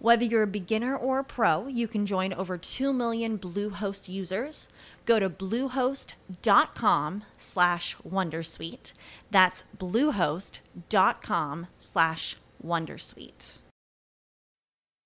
Whether you're a beginner or a pro, you can join over 2 million Bluehost users. Go to bluehost.com slash wondersuite. That's bluehost.com slash wondersuite.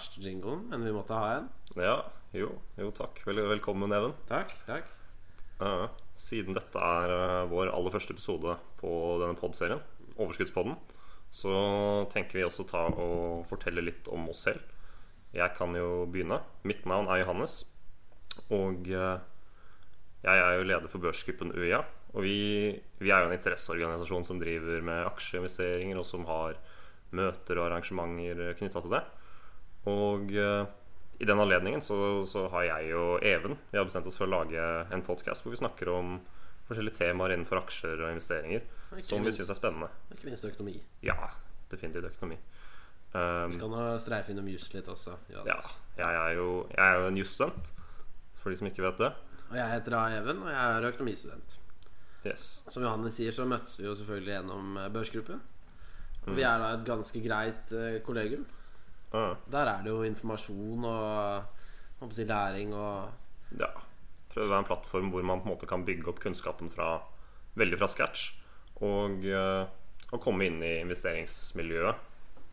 Er verste jinglen, men vi måtte ha en. Ja, jo, jo takk. Vel, velkommen, Even. Takk. takk Uh, siden dette er uh, vår aller første episode på denne podserien, Overskuddspodden, så tenker vi også ta og fortelle litt om oss selv. Jeg kan jo begynne. Mitt navn er Johannes. Og uh, jeg er jo leder for børsgruppen UiA. Og vi, vi er jo en interesseorganisasjon som driver med aksjeinvesteringer, og som har møter og arrangementer knytta til det. Og uh, i den anledningen så, så har jeg og Even Vi har bestemt oss for å lage en podkast hvor vi snakker om forskjellige temaer innenfor aksjer og investeringer som vi minst- syns er spennende. Ikke minst økonomi. Ja, definitivt økonomi. Um, Vi skal nå streife innom juss litt også. ja, Johannes. jeg er jo, jeg er jo en jusstudent, for de som ikke vet det. Og jeg heter da Even, og jeg er økonomistudent. Yes. Som Johannes sier, så møttes vi jo selvfølgelig gjennom eh, børsgruppen. Mm. vi er da et ganske greit eh, kollegium. Ah, Der er det jo informasjon og håper si læring og ja. Prøve å være en plattform hvor man på en måte kan bygge opp kunnskapen fra veldig fra scratch. Og, eh, og komme inn i investeringsmiljøet.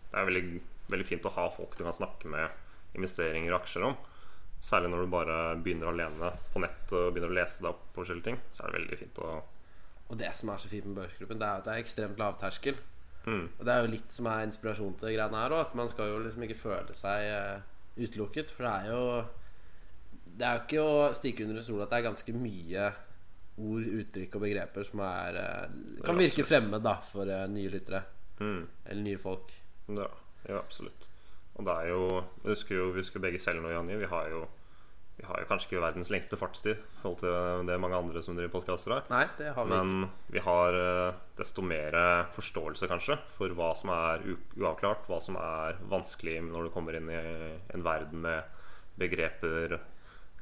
Det er veldig, veldig fint å ha folk du kan snakke med investeringer og aksjer om. Særlig når du bare begynner alene på nett og begynner å lese deg opp på forskjellige ting. Så er det veldig fint å Og det som er så fint med børsgruppen, det er at det er ekstremt lavterskel. Mm, Og det er jo litt som er inspirasjon til greiene her òg. At man skal jo liksom ikke føle seg uh, utelukket. For det er jo Det er jo ikke å stikke under en stol at det er ganske mye ord, uttrykk og begreper som er uh, kan virke fremmed da for uh, nye lyttere. mm, Eller nye folk. ja, ja, absolutt. Og det er jo Jeg husker jo Vi husker begge selv nå, Janni. Vi har jo Vi har jo kanskje ikke verdens lengste fartstid i forhold til det mange andre som driver podkaster har. Nei, det har vi ikke. Men vi har eh, desto mer forståelse, kanskje, for hva som er uavklart, hva som er vanskelig når du kommer inn i en verden med begreper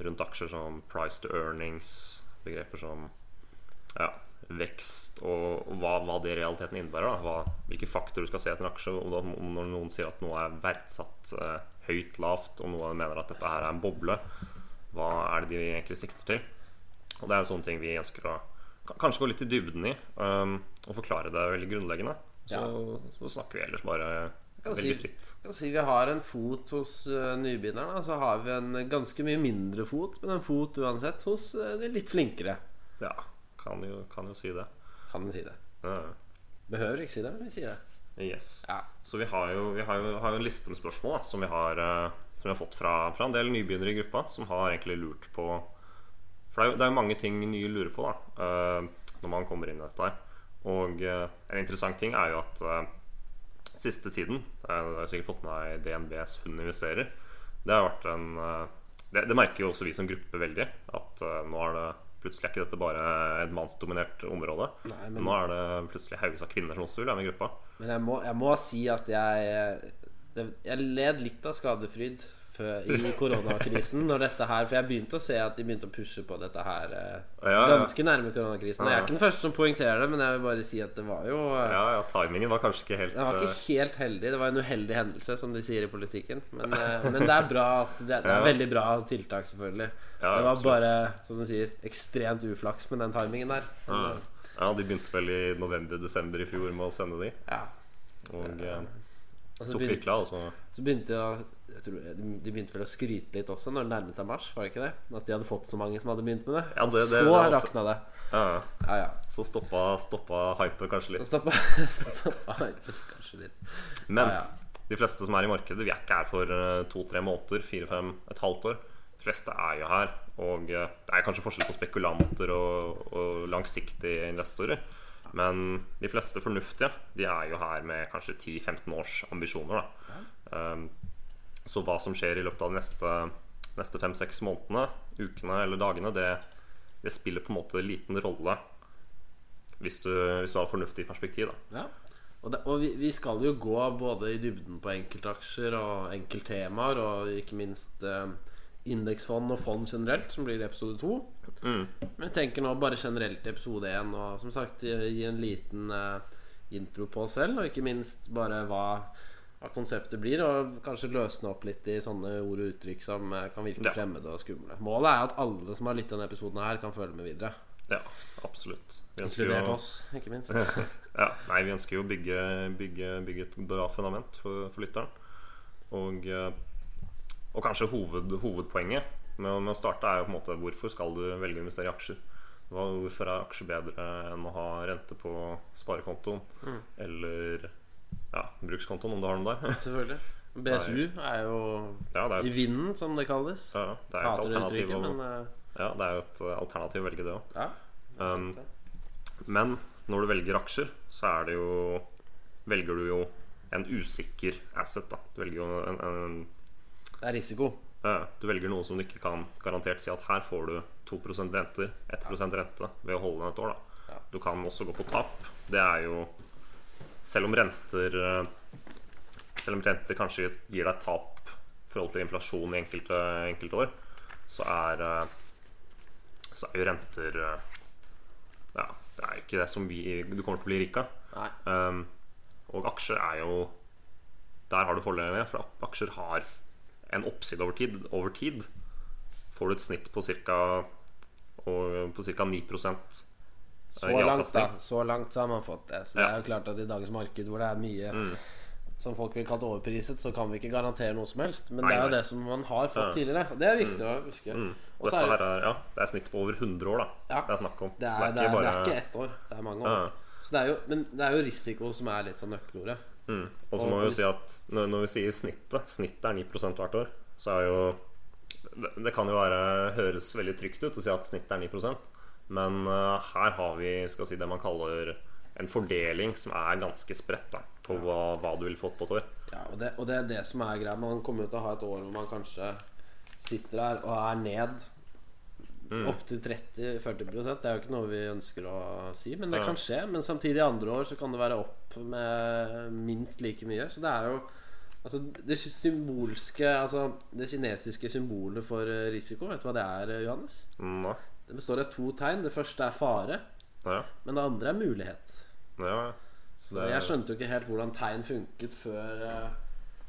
rundt aksjer som price to earnings, begreper som ja, vekst og, hva, hva det i realiteten innebærer. Hva, hvilke faktorer du skal se etter en aksje. Om når noen sier at noe er verdsatt eh, høyt, lavt, og noen mener at dette her er en boble, hva er det de egentlig sikter til? Og det er sånne ting vi ønsker å kanskje gå litt i dybden i, um, og forklare det veldig grunnleggende. Så, så snakker vi ellers bare veldig si- fritt. Kan si vi har en fot hos uh, nybegynnerne, så har vi en ganske mye mindre fot, men en fot uansett hos uh, de litt flinkere. Ja, kan jo, kan jo si det. Kan si det. Ja. Behøver ikke si det, men vi sier det. Yes. Ja. Så vi har jo, vi har jo, har jo en liste med spørsmål da, som, vi har, eh, som vi har fått fra, fra en del nybegynnere i gruppa, som har egentlig lurt på For det er jo, det er jo mange ting nye lurer på da, eh, når man kommer inn i dette her. Og eh, en interessant ting er jo at eh, siste tiden Det har jeg sikkert fått med meg DNBs Hund investerer. Det har vært en det, det merker jo også vi som gruppe veldig. At nå er det plutselig er ikke dette bare et mannsdominert område. Nei, men- Nå er det plutselig haugevis av kvinner som også vil være med i gruppa. Men jeg må, jeg må si at jeg det, Jeg led litt av skadefryd før, i koronakrisen. Når dette her For jeg begynte å se at de begynte å pushe på dette her eh, Ja, ja. ganske nærme koronakrisen. Og jeg er ikke den første som poengterer det, men jeg vil bare si at det var jo eh, Ja, ja, timingen var kanskje ikke helt Det var eh, ikke helt heldig. Det var en uheldig hendelse, som de sier i politikken. Men, eh, men det er bra at det det er veldig bra tiltak, selvfølgelig. Det var bare, som du sier, ekstremt uflaks med den timingen der. ja. Men, ja, de begynte vel i november-desember i fjor med å sende de. ja. Og eh, Og så begynte. Altså. så begynte jeg, jeg tror, De begynte vel å skryte litt også når det nærmet seg mars, var det ikke det? At de hadde fått så mange som hadde begynt med det. Ja, det- det- så rakna det. Ja, ja. Ja. Så stoppa, stoppa hypet kanskje litt. Stoppa, stoppa hypet kanskje litt. Men de fleste som er i markedet, vi er ikke her for to-tre måneder, fire-fem, et halvt år. De fleste er jo her. Og eh, det er kanskje forskjell på spekulanter og, og langsiktige investorer. Men de fleste fornuftige De er jo her med kanskje 10-15 års ambisjoner. Da. Um, så hva som skjer i løpet av de neste, neste fem-seks månedene, ukene eller dagene, det, det spiller på en måte liten rolle hvis du, hvis du har fornuftig perspektiv. Da. Ja. Og, det, og vi, vi skal jo gå både i dybden på enkeltaksjer og enkelttemaer, og ikke minst eh, indeksfond og fond generelt, som blir episode to. Mm. Men jeg tenker nå bare generelt i episode én, og som sagt gi en liten uh, intro på oss selv, og ikke minst bare hva, hva konseptet blir, og kanskje løsne opp litt i sånne ord og uttrykk som uh, kan virke Ja. fremmede og skumle. Målet er at alle som har lyttet denne episoden her, kan følge med videre. Ja, absolutt. Inkludert oss, ikke minst. ja, nei, vi ønsker jo å bygge, bygge, bygge et bra fundament for, for lytteren. Og, eh, og kanskje hoved, hovedpoenget med, med å starte er jo på en måte hvorfor skal du velge å investere i aksjer? Hvorfor er aksjer bedre enn å ha rente på sparekontoen Mm. eller ja, brukskontoen, om du har den der? Selvfølgelig. BSU er jo Ja, er i vinden, som det kalles. ja, det er jo et alternativ, å- men ja, det er jo et alternativ å velge det òg. ja. Um. Men når du velger aksjer, så er det jo velger du jo en usikker asset. da Du velger jo en, en Det er risiko. Du velger noe som du ikke kan garantert si at her får du 2% renter, 1 rente ved å holde den et år. da Du kan også gå på tap. Det er jo Selv om renter eh, Selv om renter kanskje gir deg tap i forhold til inflasjon i enkelte, enkelte år, så er eh, Så er jo renter eh, Ja, det er ikke det som vi, du kommer til å bli rik av. Um, og aksjer er jo Der har du fordelene, for aksjer har en oppside over tid. Over tid får du et snitt på ca. På ca. 9 Så langt, da. Så langt så har man fått det. Så det er jo klart at i dagens marked hvor det er mye Mm. som folk vil kalle overpriset, så kan vi ikke garantere noe som helst. Men Nei, det er jo det som man har fått Ja. tidligere. Det er viktig å huske. Mm. Og dette er her er, ja, det er snitt på over 100 år, da. Ja. Det er snakk om. det er, det, er, det er ikke ett år. Det er mange år. Ja. Så det er jo, men det er jo risiko som er litt sånn nøkkelordet. Mm. Og så må vi jo si at når, når vi sier snittet Snittet er 9 hvert år Så er jo Det, det kan jo være høres veldig trygt ut å si at snittet er 9% Men uh, her har vi skal si, det man kaller en fordeling som er ganske spredt da, på hva, hva du ville fått på et år. Ja, og det, og det er det som er greia. Man kommer jo til å ha et år hvor man kanskje sitter her og er ned Mm. opptil 30-40% Det er jo ikke noe vi ønsker å si, men det Ja. kan skje. Men samtidig andre år så kan det være opp med minst like mye. Så det er jo Altså det symbolske Altså det kinesiske symbolet for eh, risiko, vet du hva det er, eh, Johannes? Mm. Det består av to tegn. Det første er fare, Ja, men det andre er mulighet. ja. Så Det- jeg skjønte jo ikke helt hvordan tegn funket før, eh,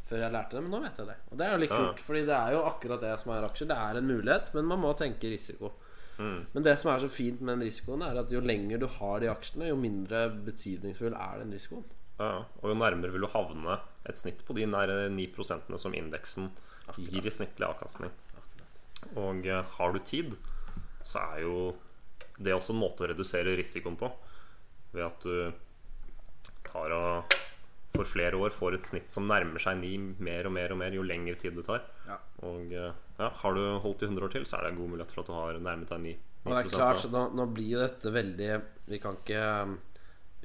før jeg lærte det, men nå vet jeg det. Og det er jo litt kult, fordi det er jo akkurat det som er aksjer. Det er en mulighet, men man må tenke risiko. Mm. Men det som er så fint med den risikoen, er at jo lenger du har de aksjene, jo mindre betydningsfull er den risikoen. Ja, og jo nærmere vil du havne et snitt på de nære 9% som indeksen gir i snittlig avkastning. Og eh, har du tid, så er jo det også en måte å redusere risikoen på. Ved at du tar og for flere år får et snitt som nærmer seg ni mer og mer og mer jo lengre tid det tar. Ja. Og eh, ja, har du holdt i 100 år til, så er det en god mulighet for at du har nærmet deg 9 Men det er klart, så nå, nå blir jo dette veldig Vi kan ikke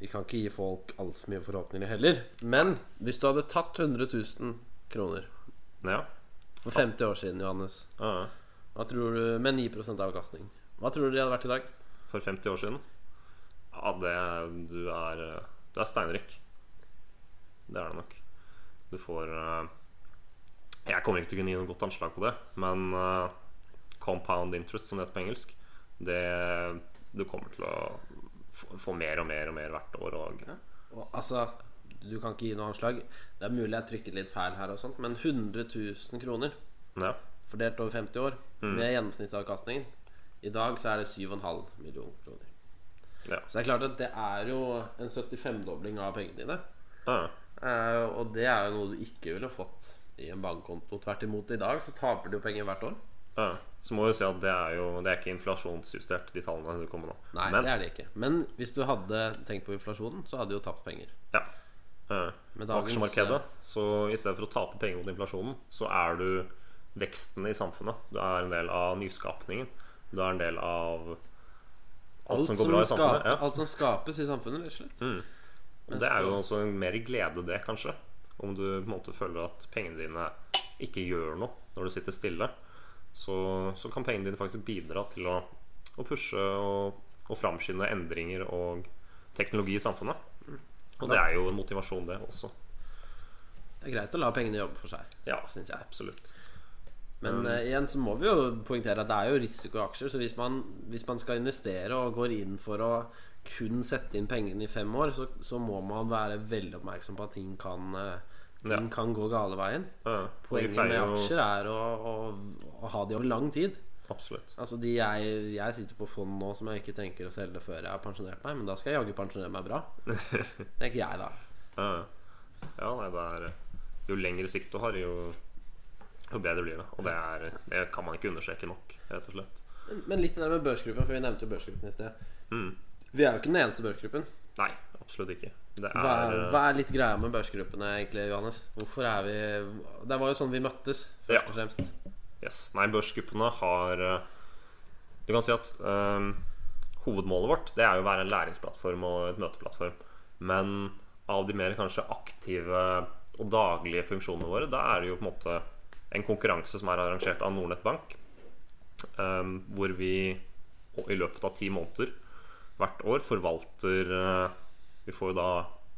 Vi kan ikke gi folk altfor mye forhåpninger heller. Men hvis du hadde tatt 100 000 kroner Ja. for 50 år siden, Johannes, ja. hva tror du med 9% avkastning, hva tror du de hadde vært i dag? For 50 år siden? Ja, det Du er, Du er steinrik. Det er det nok. Du får eh, Jeg kommer ikke til å kunne gi noe godt anslag på det, men eh, compound interest, som det heter på engelsk, det du kommer til å få, mer og mer og mer hvert år. Og, Og, altså, du kan ikke gi noe anslag. Det er mulig jeg trykket litt feil her, og sånt men 100 000 kroner ja. fordelt over 50 år med gjennomsnittsavkastningen I dag så er det 7,5 millioner kroner. Ja. Så det er klart at det er jo en 75-dobling av pengene dine. Ja. Eh, og det er jo noe du ikke ville fått i en bankkonto. Tvert imot, i dag så taper du jo penger hvert år. Ja. Så må vi si at det er jo Det er ikke inflasjonsjustert, de tallene du kommer nå. Nei, Men, det er det ikke. Men hvis du hadde tenkt på inflasjonen, så hadde du jo tapt penger. Ja. Uh, Med dagens, aksjemarkedet, så i stedet for å tape penger mot inflasjonen, så er du veksten i samfunnet. Du er en del av nyskapningen. Du er en del av alt, som går bra i samfunnet. Skape, Ja. alt som skapes i samfunnet, rett og slett. Og det er jo også mer glede, det, kanskje. Om du på en måte føler at pengene dine ikke gjør noe når du sitter stille, så, så kan pengene dine faktisk bidra til å, å pushe og, og framskynde endringer og teknologi i samfunnet. Og det er jo en motivasjon, det også. Det er greit å la pengene jobbe for seg. Ja, Synes jeg. absolutt. Men uh, igjen så må vi jo poengtere at det er jo risiko i aksjer. Så hvis man, hvis man skal investere og går inn for å kun sette inn pengene i fem år, så, så må man være veldig oppmerksom på at ting kan, eh, ting Ja. kan gå gale veien. Ja, Poenget med aksjer er å, å, å ha de over lang tid. Absolutt. Altså de jeg, jeg sitter på fond nå som jeg ikke tenker å selge før jeg har pensjonert meg, men da skal jeg jaggu pensjonere meg bra. Tenker jeg, da. Ja, ja nei, det er Jo lengre sikt du har, jo, jo bedre blir det. Og det, er, det kan man ikke understreke nok, rett og slett. Men, men litt det der med børsgruppen, for vi nevnte jo børsgruppen i sted. Mm. Vi er jo ikke den eneste børsgruppen. Nei, absolutt ikke. Det Hva er, er hva er litt greia med børsgruppene, egentlig, Johannes? Hvorfor er vi Det var jo sånn vi møttes, først Ja. og fremst. Yes. Nei, børsgruppene har eh, Du kan si at um, hovedmålet vårt Det er jo å være en læringsplattform og et møteplattform. Men av de mer kanskje aktive og daglige funksjonene våre, da er det jo på en måte en konkurranse som er arrangert av Nordnett Bank. um, hvor vi i løpet av ti måneder hvert år forvalter eh, Vi får jo da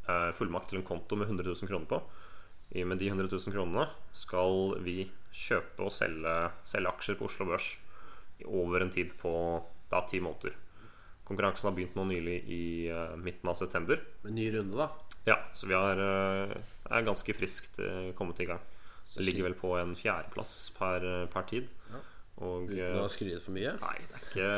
eh, fullmakt til en konto med 100 000 kroner på. I- og Med de 100 000 kronene skal vi kjøpe og selge, selge aksjer på Oslo Børs over en tid på da ti måneder. Konkurransen har begynt nå nylig i eh, midten av september. En ny runde, da. Ja, så vi har, er ganske friskt kommet i gang. Det ligger vel på en fjerdeplass per, per tid. Og Uten å skryte for mye. Nei, det er ikke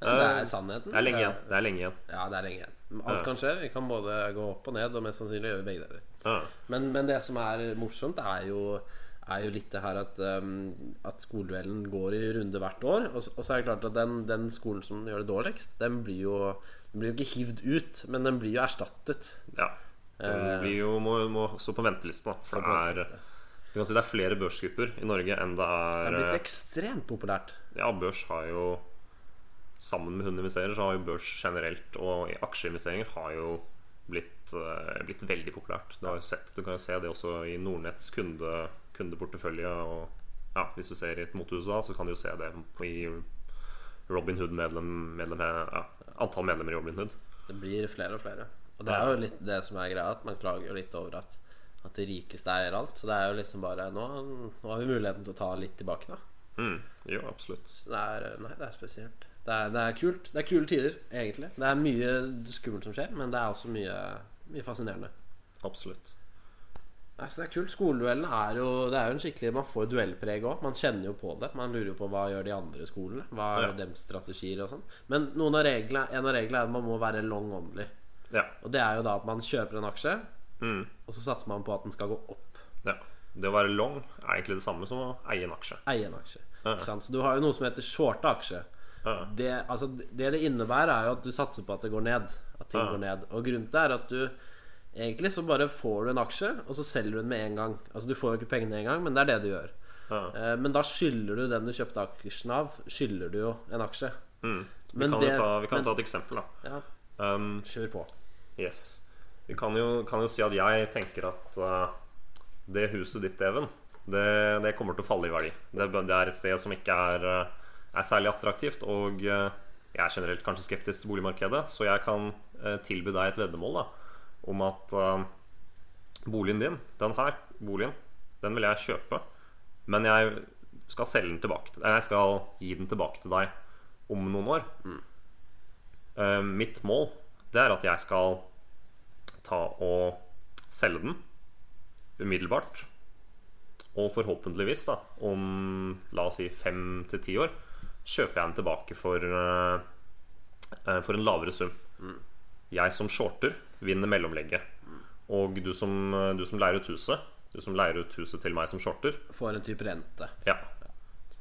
Men det er sannheten. Det er lenge igjen. Det er lenge igjen. Ja, det er lenge igjen. Alt kan skje. Vi kan både gå opp og ned, og mest sannsynlig gjøre begge deler. Men, men det som er morsomt, er jo, er jo litt det her at, um, at skoleduellen går i runde hvert år. Og, så- og så er det klart at den, den skolen som gjør det dårligst, den blir jo, den blir jo ikke hivd ut, men den blir jo erstattet. ja. Den Eh, blir jo, må, må stå på ventelisten. da, For det er, du kan si det er flere børsgrupper i Norge enn det er Det er er blitt eh, ekstremt populært. Ja, børs har jo Sammen med hundeinvesterer så har jo børs generelt og i aksjeinvesteringer har jo blitt, eh, blitt veldig populært. Du, har jo sett, du kan jo se det også i Nordnetts kunde, kundeportefølje. Og ja, hvis du ser litt mot USA, så kan du jo se det i Robinhood-medlem, medlem, ja, antall medlemmer i Robinhood. Det blir flere og flere. Og det er jo litt det som er greia, at man klager jo litt over at, at de rikeste eier alt. Så det er jo liksom bare Nå, nå har vi muligheten til å ta litt tilbake, da. Mm, jo, absolutt. Det er, nei, det er spesielt. Det er, det er kult. Det er kule tider, egentlig. Det er mye skummelt som skjer, men det er også mye, mye fascinerende. Absolutt. Nei, så det er kult. Skoleduellen er jo Det er jo en skikkelig Man får duellpreg òg. Man kjenner jo på det. Man lurer jo på hva gjør de andre skolene. Hva er Ja. deres strategier og sånn. Men av reglene, en av reglene er at man må være long only. Ja. Og det er jo da at man kjøper en aksje, Mm, og så satser man på at den skal gå opp. ja. Det å være long er egentlig det samme som å eie en aksje. Eie en aksje. Ja. Så du har jo noe som heter shorte aksje. Det, altså, det det innebærer, er jo at du satser på at det går ned. At ting går ned. Og grunnen til det er at du Egentlig så bare får du en aksje, og så selger du den med en gang. Altså Du får jo ikke pengene en gang, men det er det du gjør. Ja. Eh, Men da skylder du den du kjøpte aksjen av, skylder du jo en aksje. Mm. Vi kan, det- ta, vi kan men- ta et eksempel, da. Ja, Um, kjør på. Yes. Vi kan jo, kan jo si at jeg tenker at uh, det huset ditt, Even, det, det kommer til å falle i verdi. Det, det er et sted som ikke er, uh, er særlig attraktivt. Og uh, jeg er generelt kanskje skeptisk til boligmarkedet, så jeg kan uh, tilby deg et veddemål da, om at uh, boligen din, den her boligen, den vil jeg kjøpe Men jeg skal selge den tilbake til Jeg skal gi den tilbake til deg om noen år. Eh, mitt mål det er at jeg skal ta og selge den umiddelbart. Og forhåpentligvis, da, om la oss si fem til ti år, kjøper jeg den tilbake for, eh, eh, for en lavere sum. Jeg som shorter vinner mellomlegget. Og du som, du som leier ut huset, du som leier ut huset til meg som shorter, Får en type rente. ja.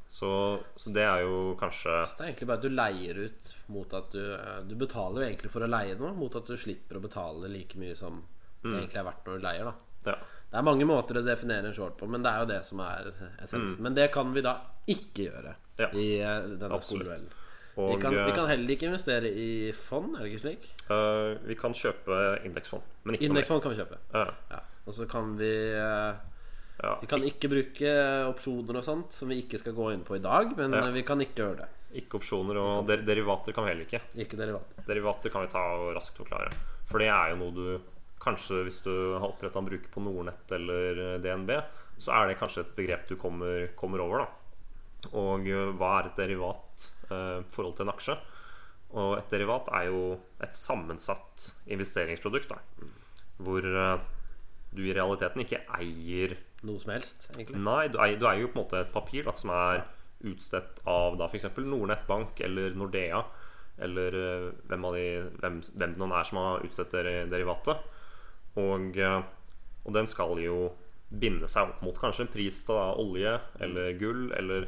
Så, så det er jo kanskje Så det er egentlig bare at du leier ut mot at du eh, Du betaler jo egentlig for å leie noe, mot at du slipper å betale like mye som det egentlig er verdt når du leier. da Ja. Det er mange måter å definere en short på, men det er jo det som er essensen. Men det kan vi da ikke gjøre Ja. i eh, denne skoleduellen. Og Vi kan, vi eh, kan heller ikke investere i fond, er det ikke slik? Uh, vi kan kjøpe indeksfond, men ikke. Indeksfond kan vi kjøpe. Uh. Ja. Og så kan vi uh, Ja. Vi kan ikke bruke opsjoner og sånt, som vi ikke skal gå inn på i dag. Men Ja. eh, vi kan ikke gjøre det. Ikke opsjoner og der derivater kan vi heller ikke. Ikke derivater. Derivater kan vi ta og raskt forklare. For det er jo noe du Kanskje hvis du har oppretta en bruker på Nordnett eller DNB, så er det kanskje et begrep du kommer, kommer over. da Og eh, hva er et derivat eh, i forhold til en aksje? Og et derivat er jo et sammensatt investeringsprodukt. da Hvor eh, du i realiteten ikke eier Noe som helst, egentlig. Nei, du eier, du eier jo på en måte et papir da, som er utstedt av da f.eks. Nordnett Bank eller Nordea. Eller eh, hvem, av de, hvem, hvem det nå er som har utstedt derivatet. Og, eh, og den skal jo binde seg opp mot kanskje en pris av olje eller gull eller,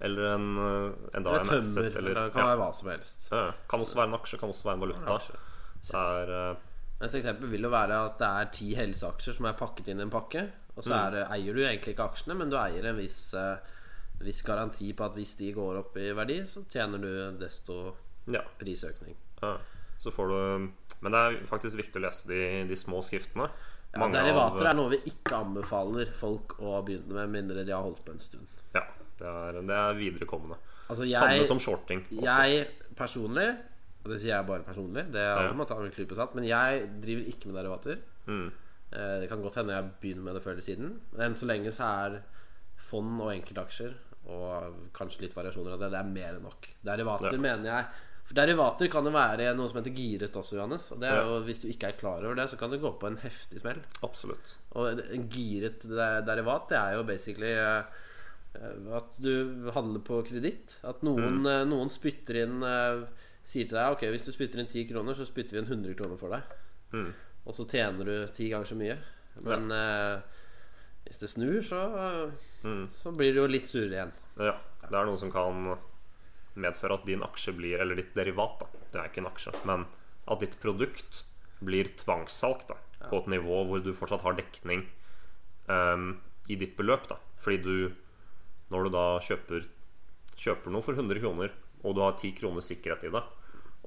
eller en, eh, en, da, Eller en tømmer. asset, Eller, det kan ja, være hva som helst. ja, kan også være en aksje, kan også være en valuta. er uh, Et eksempel vil jo være at det er ti helseaksjer som er pakket inn i en pakke. Og så er mm. eier du egentlig ikke aksjene, men du eier en viss, uh, viss garanti på at hvis de går opp i verdi, så tjener du desto ja, prisøkning. ja. Så får du Men det er faktisk viktig å lese de, de små skriftene. Ja, Mange av- er noe vi ikke anbefaler folk å begynne med, mindre de har holdt på en stund. Det er, det er viderekommende. Altså, Samme som shorting. Også. Jeg personlig, og det sier jeg bare personlig, det er, Ja. ta med klype men jeg driver ikke med derivater. Mm. Eh, Det kan godt hende jeg begynner med det før eller siden. Men enn så lenge så er fond og enkeltaksjer og kanskje litt variasjoner av det, det er mer enn nok. Derivater Ja. mener jeg For derivater kan jo være noe som heter giret også, Johannes. Og det er Ja. jo, hvis du ikke er klar over det, så kan du gå på en heftig smell. Absolutt. Og en giret derivat, det er jo basically eh, at du handler på kreditt. At noen, mm. noen spytter inn eh, Sier til deg Ok, hvis du spytter inn 10 kroner, så spytter vi inn 100 kroner for deg. Mm. Og så tjener du ti ganger så mye. Men eh, hvis det snur, så, Mm. så blir du jo litt surere igjen. Ja, det er noe som kan medføre at din aksje blir Eller ditt derivat, da. Det er ikke en aksje. Men at ditt produkt blir tvangssalgt da, på et nivå hvor du fortsatt har dekning um, i ditt beløp. da Fordi du, når du da kjøper, kjøper noe for 100 kroner, og du har 10 kroner sikkerhet i det,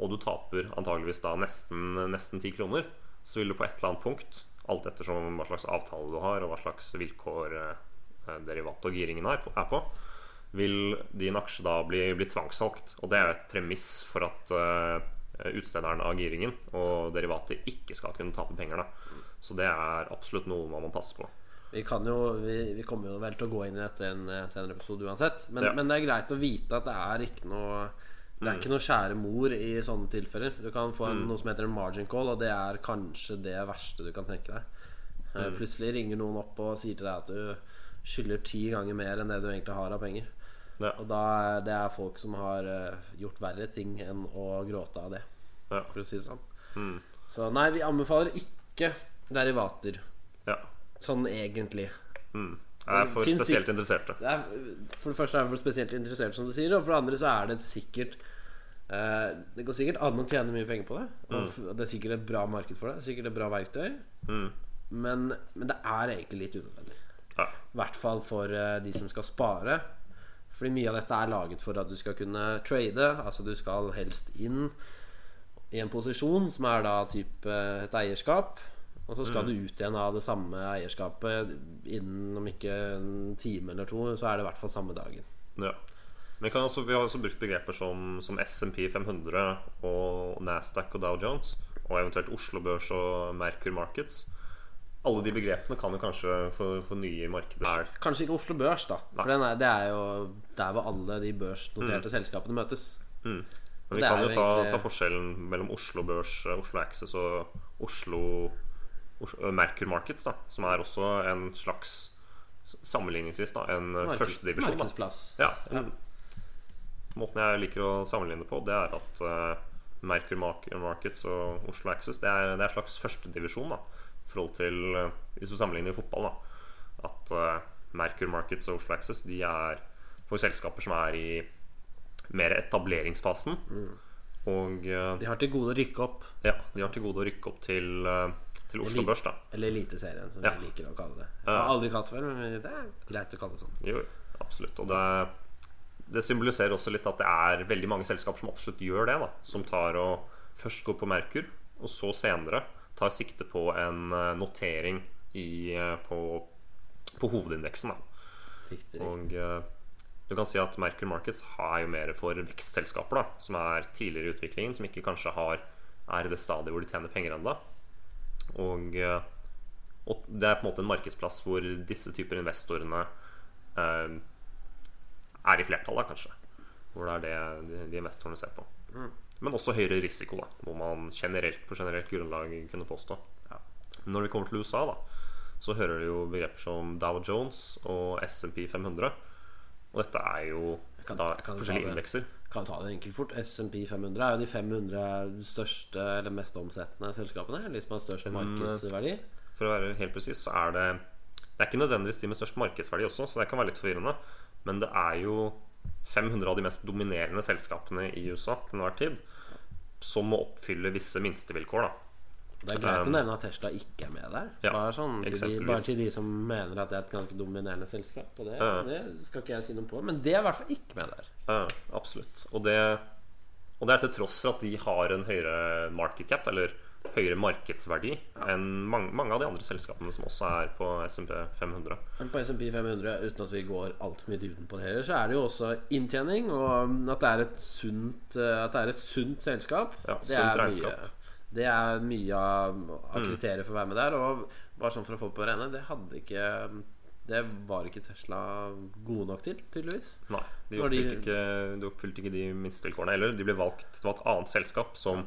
og du taper antageligvis da nesten, nesten 10 kroner, så vil du på et eller annet punkt, alt ettersom hva slags avtale du har, og hva slags vilkår eh, derivatet og giringen er på, vil din aksje da bli, bli tvangssolgt. Og det er jo et premiss for at uh, utstederen av giringen og derivatet ikke skal kunne tape penger. Da. Så det er absolutt noe man må passe på. Vi, kan jo, vi, vi kommer jo vel til å gå inn i dette en eh, senere episode uansett. Men, Ja. men det er greit å vite at det er ikke noe Det er ikke noe skjære mor i sånne tilfeller. Du kan få en, noe som heter en margin call, og det er kanskje det verste du kan tenke deg. Mm. Plutselig ringer noen opp og sier til deg at du skylder ti ganger mer enn det du egentlig har av penger. Ja. Og da er det er folk som har eh, gjort verre ting enn å gråte av det, Ja. for å si det sånn. Så nei, vi anbefaler ikke derivater. ja. Sånn egentlig. Mm. Jeg er for Finns spesielt interessert interesserte. Det er, for det første er jeg for spesielt interessert, som du sier. Og for det andre så er det sikkert eh, Det går sikkert an å tjene mye penger på det. Og mm. det er sikkert et bra marked for det. Sikkert et bra verktøy. Mm. Men, men det er egentlig litt unødvendig. Ja. I hvert fall for eh, de som skal spare. Fordi mye av dette er laget for at du skal kunne trade. Altså du skal helst inn i en posisjon som er da type et eierskap. Og så skal du ut igjen av det samme eierskapet innen om ikke en time eller to. Så er det i hvert fall samme dagen. Ja. Men også, vi har også brukt begreper som, som SMP 500 og Nasdaq og Dow Jones, og eventuelt Oslo Børs og Merkur Markets. alle de begrepene kan jo kanskje for, for nye markeder Kanskje ikke Oslo Børs, da. Nei. For den er, det er jo der hvor alle de børsnoterte selskapene møtes. Men vi kan jo ta, egentlig- ta forskjellen mellom Oslo Børs, Oslo Access og Oslo, Merkur Markets, da, som er også en slags Sammenligningsvis da, en eh, Markeds- førstedivisjon. Markedsplass. Ja, en, Måten jeg liker å sammenligne på, det er at uh, Merkur Markets og Oslo Access Det er, det er en slags førstedivisjon i forhold til eh, Hvis du sammenligner i fotball, da. At uh, Merkur Markets og Oslo Access De er for selskaper som er i mer etableringsfasen. Og eh, De har til gode å rykke opp. ja, de har til gode å rykke opp til, eh, til Oslo Børs, da. Eller Eliteserien, som Ja. vi liker å kalle det. Jeg har aldri kalt før, men det er greit å kalle det sånn. Jo, absolutt. Og det, det symboliserer også litt at det er veldig mange selskaper som absolutt gjør det. da Som tar og først går på Merkur, og så senere tar sikte på en eh, notering i, eh, på, på hovedindeksen. da Riktig, riktig. Og eh, du kan si at Merkur Markets er jo mer for vekstselskaper, da som er tidligere i utviklingen, som ikke kanskje har er i det stadiet hvor de tjener penger ennå. Og, eh, og det er på en måte en markedsplass hvor disse typer investorene eh, er i flertall, da, kanskje. Hvor det er det de, investorene ser på. Men også høyere risiko, da må man generelt på generelt grunnlag kunne påstå. Når vi kommer til USA, da så hører du jo begreper som Dow Jones og SMP 500. Og dette er jo kan- da forskjellige indekser. Kan ta det enkelt fort. SMP 500 er jo de 500 største eller mest omsettende selskapene. De som har størst markedsverdi. For å være helt presis, så er det Det er ikke nødvendigvis de med størst markedsverdi også, så det kan være litt forvirrende. Men det er jo 500 av de mest dominerende selskapene i USA til enhver tid som må oppfylle visse minstevilkår. da Det er greit å nevne at Tesla ikke er med der. Um, Ja, bare, sånn til de, bare til de som mener at det er et ganske dominerende selskap. Og det, uh, det skal ikke jeg si noe på. Men det er i hvert fall ikke med der. Uh, absolutt. Og det, og det er til tross for at de har en høyere market cap, eller høyere markedsverdi, enn mange, mange av de andre selskapene som også er på SMP 500. Men på SMP 500, uten at vi går altfor mye dybden på det heller, så er det jo også inntjening, og at det er et sunt, det er et sunt selskap. Ja, det, sunt mye, regnskap. Mm. Det er mye av, av kriterier for å være med der. Og bare sånn for å få på det rene, det hadde ikke Det var ikke Tesla gode nok til, tydeligvis. Nei, de oppfylte, ikke, de oppfylte ikke de minstevilkårene. Eller de ble valgt Det var et annet selskap som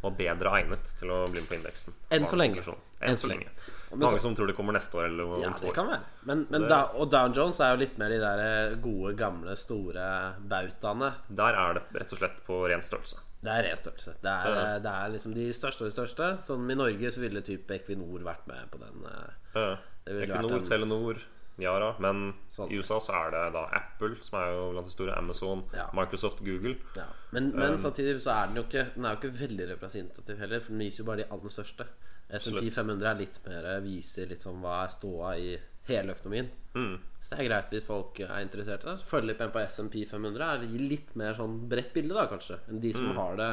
var bedre egnet til å bli med på indeksen. Enn så lenge. Enn Enn så så lenge. Mange så- som tror det kommer neste år eller om Ja, to det kan være. Men, men Det- da, og Down Jones er jo litt mer de der gode, gamle, store bautaene. Der er det rett og slett på ren størrelse. Det er restørrelse. Det Ja. det er liksom de største og de største. Sånn I Norge så ville type Equinor vært med på den. eh, vært Equinor, en- Telenor, Yara. Men Sånn. i USA så er det da Apple, som er jo blant de store, Amazon, Ja. Microsoft, Google. Ja. Men, men Um, samtidig så er den jo ikke Den er jo ikke veldig representativ heller, for den viser jo bare de aller største. SMP 500 er litt mer viser litt sånn hva er ståa i hele økonomien. Mm. Så det er greit hvis folk er interessert i det. Følge litt med på SMP 500 er litt mer sånn bredt bilde, da, kanskje, enn de Mm. som har det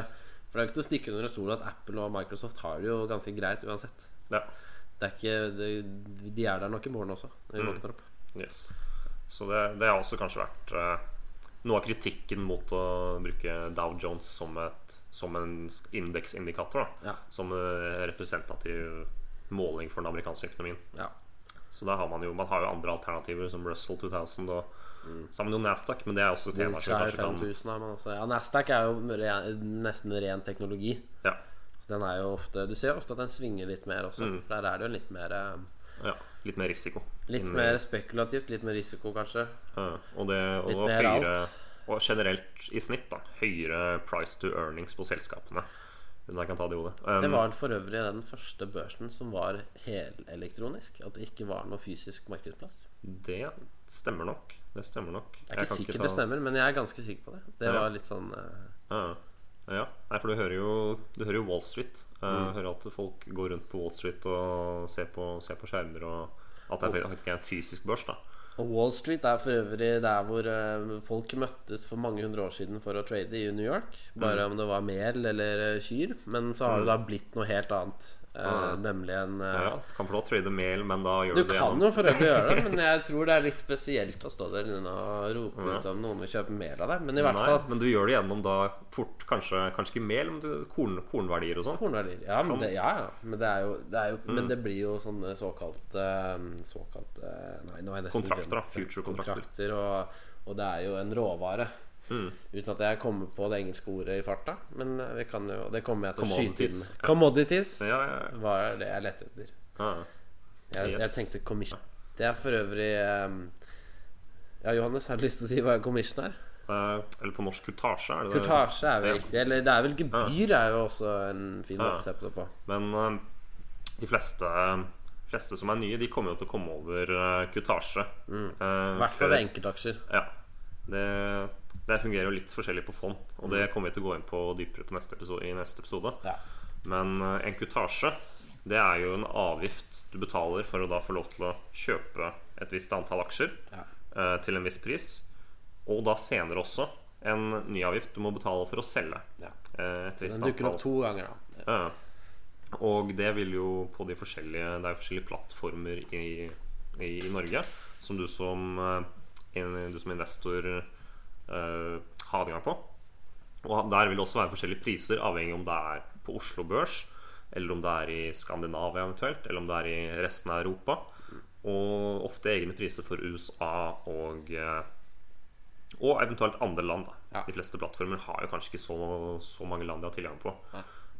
For det er jo ikke til å stikke under en stol at Apple og Microsoft har det jo ganske greit uansett. Ja. Det er ikke det, De er der nok i morgen også, når vi Mm. våkner opp. Yes. Så det, det har også kanskje vært eh, noe av kritikken mot å bruke Dow Jones som, et, som en indeksindikator. Ja. Som eh, representativ måling for den amerikanske økonomien. Ja. Så da har man jo Man har jo andre alternativer, som Russell 2000 og så har man jo Nasdaq, men det er også et tema som kanskje 5000 har man også. Ja, Nasdaq er jo ren, nesten ren teknologi. ja, Så den er jo ofte Du ser ofte at den svinger litt mer også. Mm. For der er det jo litt mer eh, ja, litt mer risiko. Litt Innen... mer spekulativt, litt mer risiko, kanskje. Ja, og, det, og, Litt mer høyere alt. Og generelt i snitt da høyere price to earnings på selskapene. Men jeg kan ta det i hodet. Um, Det var for øvrig den første børsen som var helelektronisk. At det ikke var noe fysisk markedsplass. det stemmer nok. Det stemmer nok. Det er ikke sikkert ta- det stemmer, men jeg er ganske sikker på det. Det Ja. var litt sånn uh... Ja, ja. Nei, for du hører jo, du hører jo Wall Street. Uh, Mm. Hører at folk går rundt på Wall Street og ser på, ser på skjermer, og at det at ikke er en fysisk børs. da Og Wall Street er for øvrig der hvor eh, folk møttes for mange hundre år siden for å trade i New York. Bare Mm. om det var mel eller eh, kyr. Men så har det da blitt noe helt annet. Eh, nemlig en uh, Ja, du kan få lov til å trade mail, men da gjør Du du, det kan jo for øvrig gjøre det, men jeg tror det er litt spesielt å stå der inne og rope ut om noen vil kjøpe mel av deg. Men i hvert Nei, fall men du gjør det gjennom da fort Kanskje, kanskje ikke mel, men du, korn, kornverdier og sånn. kornverdier. Ja, men det, ja, ja. Men det, jo, det jo Men det blir jo sånne såkalte Såkalt Nei, nå er jeg nesten Kontrakter, da. Future-kontrakter. Kontrakter, og, og det er jo en råvare. Mm. Uten at jeg kommer på det engelske ordet i farta. Men eh, vi kan jo, det kommer jeg til å skyte inn. Commodities. Ja, ja, ja. var det jeg lette etter. Ah. Jeg, Yes. jeg tenkte commission. Det er for øvrig um, Ja, Johannes, har du lyst til å si hva commission er? Uh, eller på norsk kurtasje, er det det? Er vel riktig. Eller det er vel gebyr, er jo også en fin måte å se på det på. Men eh, de fleste, fleste som er nye, de kommer jo til å komme over uh, kutasje. Mm. Uh, I hvert fall ved enkeltaksjer. Ja. Det, det fungerer jo litt forskjellig på fond, og det kommer vi til å gå inn på dypere på neste episode, i neste episode. Ja. Men eh, en kutasje, det er jo en avgift du betaler for å da få lov til å kjøpe et visst antall aksjer Ja. eh, til en viss pris. Og da senere også en ny avgift du må betale for å selge. Ja. eh, et visst Den dukker opp to ganger, da. Ja. Og det vil jo på de forskjellige Det er jo forskjellige plattformer i, i, i Norge som du som, du som investor uh, ha adgang på. Og der vil det også være forskjellige priser, avhengig om det er på Oslo Børs, eller om det er i Skandinavia eventuelt, eller om det er i resten av Europa. Og ofte egne priser for USA og eh, og eventuelt andre land. Ja. De fleste plattformer har jo kanskje ikke så, så mange land de har tilgang på.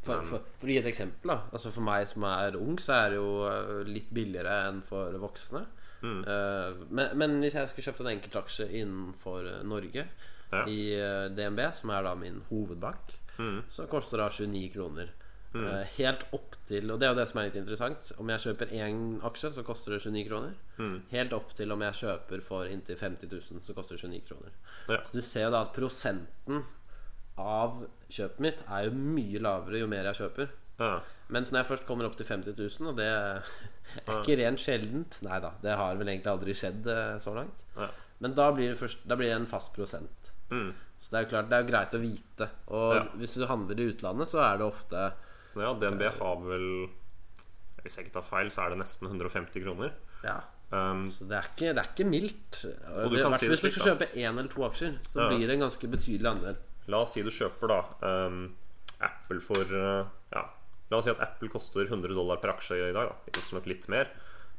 For, for, for å gi et eksempel, da. Altså For meg som er ung, så er det jo eh, litt billigere enn for voksne. Mm. Eh, men, men hvis jeg skulle kjøpt en enkeltaksje innenfor eh, Norge, Ja. i eh, DNB, som er da min hovedbank, Mm. så koster det 29 kroner. Eh, helt opp til Og det er jo det som er litt interessant. Om jeg kjøper én aksje, så koster det 29 kroner. Mm. Helt opp til om jeg kjøper for inntil 50 000, så koster det 29 kroner. Ja. Så du ser jo da at prosenten av kjøpet mitt er jo mye lavere jo mer jeg kjøper. Ja. Mens når jeg først kommer opp til 50 000, og det er ikke rent sjeldent Nei da, det har vel egentlig aldri skjedd eh, så langt. Ja. Men da blir det, først, da blir det en fast prosent. Mm. Så det er jo klart, det er greit å vite. Og Ja. hvis du handler i utlandet, så er det ofte ja, DNB har vel Hvis jeg ikke tar feil, så er det nesten 150 kroner. Ja. Um, Så det er ikke, det er ikke mildt. Og du Det- kan si hvis du skal kjøpe én eller to aksjer, så Ja. blir det en ganske betydelig andel. la oss si du kjøper da um, Apple for uh, la oss si at Apple koster 100 dollar per aksje i dag. Da. Det koster nok litt mer.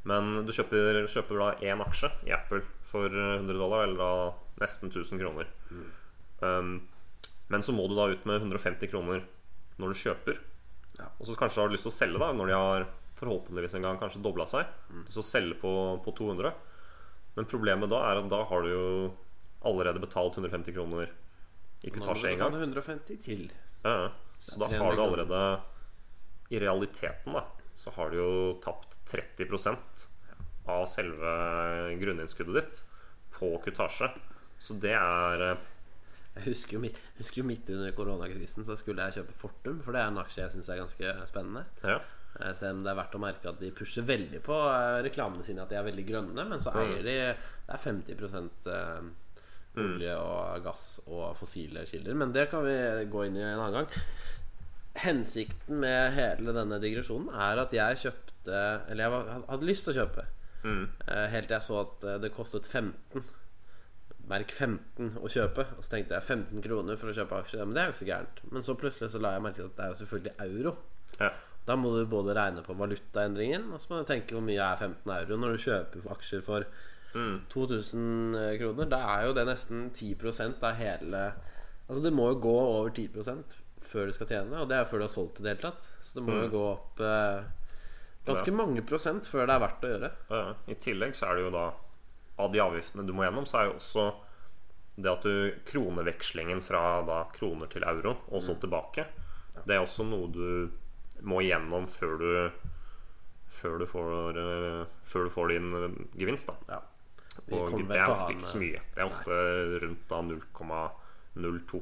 Men du kjøper, kjøper da én aksje i Apple for uh, 100 dollar, eller da nesten 1000 kroner. Um, men så må du da ut med 150 kroner når du kjøper. Ja. Og så kanskje har du lyst til å selge da når de har forhåpentligvis en gang kanskje dobla seg. Så selge på, på 200. Men problemet da er at da har du jo allerede betalt 150 kroner i kutasje en gang. betale 150 til. Ja, så da har du 300 allerede I realiteten da så har du jo tapt 30% av selve grunninnskuddet ditt på kutasje. Så det er eh, Jeg husker jo, jeg husker jo midt under koronakrisen så skulle jeg kjøpe Fortum, for det er en aksje jeg syns er ganske spennende. Ja. Eh, Selv om det er verdt å merke at de pusher veldig på eh, reklamene sine at de er veldig grønne, men så eier de Det er 50 eh, olje og gass og fossile kilder. Men det kan vi gå inn i en annen gang. Hensikten med hele denne digresjonen er at jeg kjøpte Eller jeg var- hadde lyst til å kjøpe. mm. Helt til jeg så at eh, det kostet 15 Merk 15 å kjøpe. Og så tenkte jeg 15 kroner for å kjøpe aksjer. Men det er jo ikke så gærent. Men så plutselig så la jeg merke til at det er jo selvfølgelig euro. Ja. Da må du både regne på valutaendringen, og så må du tenke hvor mye er 15 euro når du kjøper aksjer for 2000 kroner. Da er jo det nesten 10% av hele Altså det må jo gå over 10 før du skal tjene, og det er før du har solgt i det hele tatt. Så det må jo gå opp eh, ganske mange prosent før det er verdt å gjøre. Ja, I tillegg så er det jo da Av de avgiftene du må gjennom, så er jo også det at du Kronevekslingen fra da kroner til euro og så tilbake, det er også noe du må gjennom før du før du får, eh, før du får din eh, gevinst. da Ja. Og det er ofte ikke så mye. Det er ofte rundt da 0,02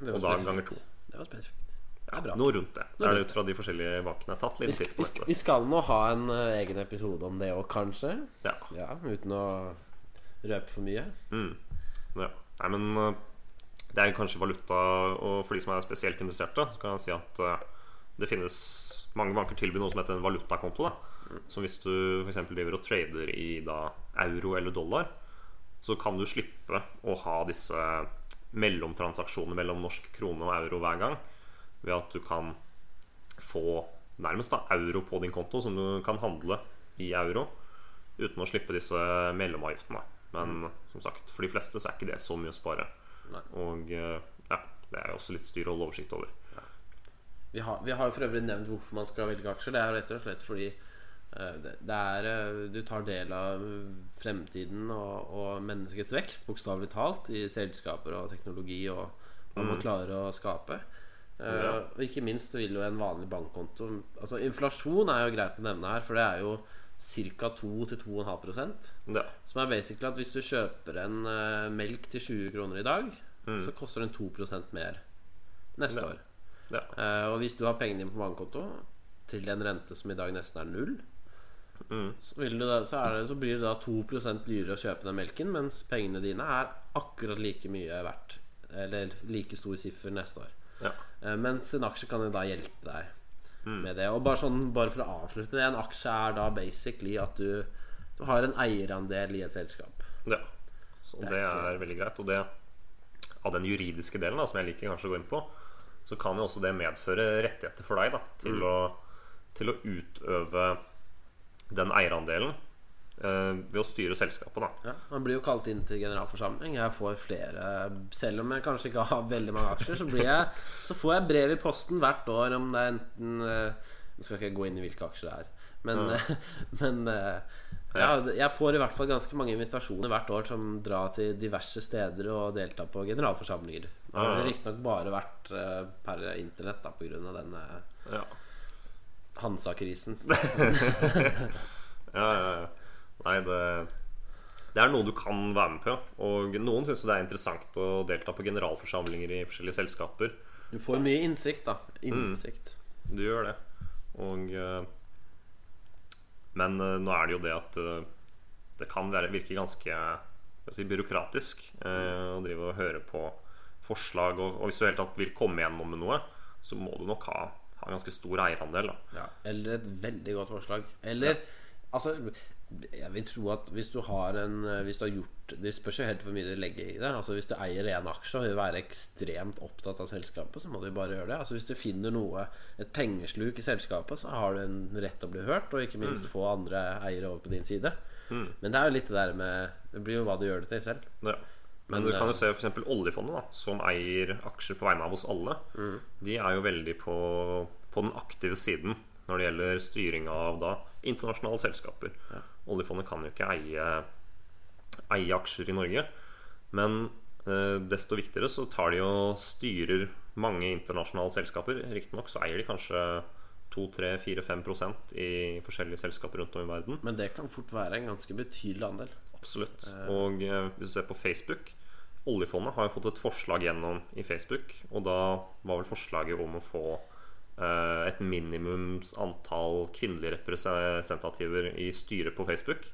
Det Og da ganger to. Det var spesifikt. Det bra. Noe rundt det. Det Noe er rundt ut fra de forskjellige vakene jeg har tatt. Vi, sk vi, sk vi skal nå ha en uh, egen episode om det òg, kanskje. Ja. Ja, Uten å røpe for mye. Mm. ja. Nei, men uh, det er kanskje valuta, og for de som er spesielt interesserte, så kan jeg si at uh, det finnes Mange banker tilbyr noe som heter en valutakonto. Da. Som hvis du f.eks. driver og trader i da, euro eller dollar, så kan du slippe å ha disse mellomtransaksjonene mellom norsk krone og euro hver gang. Ved at du kan få nærmest da euro på din konto, som du kan handle i euro uten å slippe disse mellomavgiftene. Men som sagt, for de fleste så er ikke det så mye å spare. Nei. Og eh, ja, det er jo også litt styr å holde oversikt over. Vi har, vi har jo for øvrig nevnt hvorfor man skal velge aksjer. Det er rett og slett fordi det, det er eh, Du tar del av fremtiden og, og menneskets vekst, bokstavelig talt, i selskaper og teknologi og hva man klarer å skape. Eh, Ja. Og ikke minst vil jo en vanlig bankkonto Altså Inflasjon er jo greit å nevne her, for det er jo ca. 2-2,5 Ja. Som er basically at hvis du kjøper en uh, melk til 20 kroner i dag, så koster den 2 mer neste Ja. år. Ja. Eh, og hvis du har pengene dine på bankkonto til en rente som i dag nesten er null, Mm. så, da, så, er det, så blir det da 2% dyrere å kjøpe den melken, mens pengene dine er akkurat like mye verdt. Eller like stor siffer neste år. Ja. Eh, mens en aksje kan jo da hjelpe deg Mm. med det. Og bare, sånn, bare for å avslutte det En aksje er da basically at du, du har en eierandel i et selskap. Ja. Så Det er det ikke- er veldig greit. Og det, av den juridiske delen, da, som jeg liker kanskje å gå inn på, så kan jo også det medføre rettigheter for deg da, til, Mm. å, til å utøve den eierandelen eh, ved å styre selskapet. Da. Ja, Man blir jo kalt inn til generalforsamling. Jeg får flere Selv om jeg kanskje ikke har veldig mange aksjer, så, blir jeg, så får jeg brev i posten hvert år om det er enten Jeg skal ikke gå inn i hvilke aksjer det er, men, men eh, ja, jeg får i hvert fall ganske mange invitasjoner hvert år som drar til diverse steder og deltar på generalforsamlinger. Nå har det Ja. riktignok bare vært eh, per internett da pga. denne Ja. Hansa-krisen. Ja, ja, ja. Nei, det, det er noe du kan være med på. Og noen syns det er interessant å delta på generalforsamlinger i forskjellige selskaper. Du får mye innsikt, da. Innsikt. Du gjør det. Og eh, Men eh, nå er det jo det at eh, det kan være, virke ganske si, byråkratisk eh, å drive og høre på forslag. Og, og hvis du hele tatt vil komme gjennom med noe, så må du nok ha, ha en ganske stor eierandel. Ja, eller et veldig godt forslag. Eller Altså, jeg vil tro at hvis du har en eh, Hvis du har gjort Det spørs jo helt hvor mye du legger i det. Altså Hvis du eier én aksje og vil være ekstremt opptatt av selskapet, så må du bare gjøre det. Altså Hvis du finner noe et pengesluk i selskapet, så har du en rett til å bli hørt, og ikke minst få andre eiere over på din side. Men det er jo litt det der med Det blir jo hva du gjør det til selv. Ja. Men, du kan eh, jo se f.eks. oljefondet, da, som eier aksjer på vegne av oss alle. De er jo veldig på, på den aktive siden når det gjelder styring av da internasjonale selskaper. Oljefondet kan jo ikke eie, eie aksjer i Norge. Men eh, desto viktigere så tar de og styrer mange internasjonale selskaper. Riktignok så eier de kanskje 2-3-4-5% i forskjellige selskaper rundt om i verden. Men det kan fort være en ganske betydelig andel. Absolutt. Og eh, hvis du ser på Facebook Oljefondet har jo fått et forslag gjennom i Facebook, og da var vel forslaget om å få eh, et minimums antall kvinnelige representativer i styret på Facebook.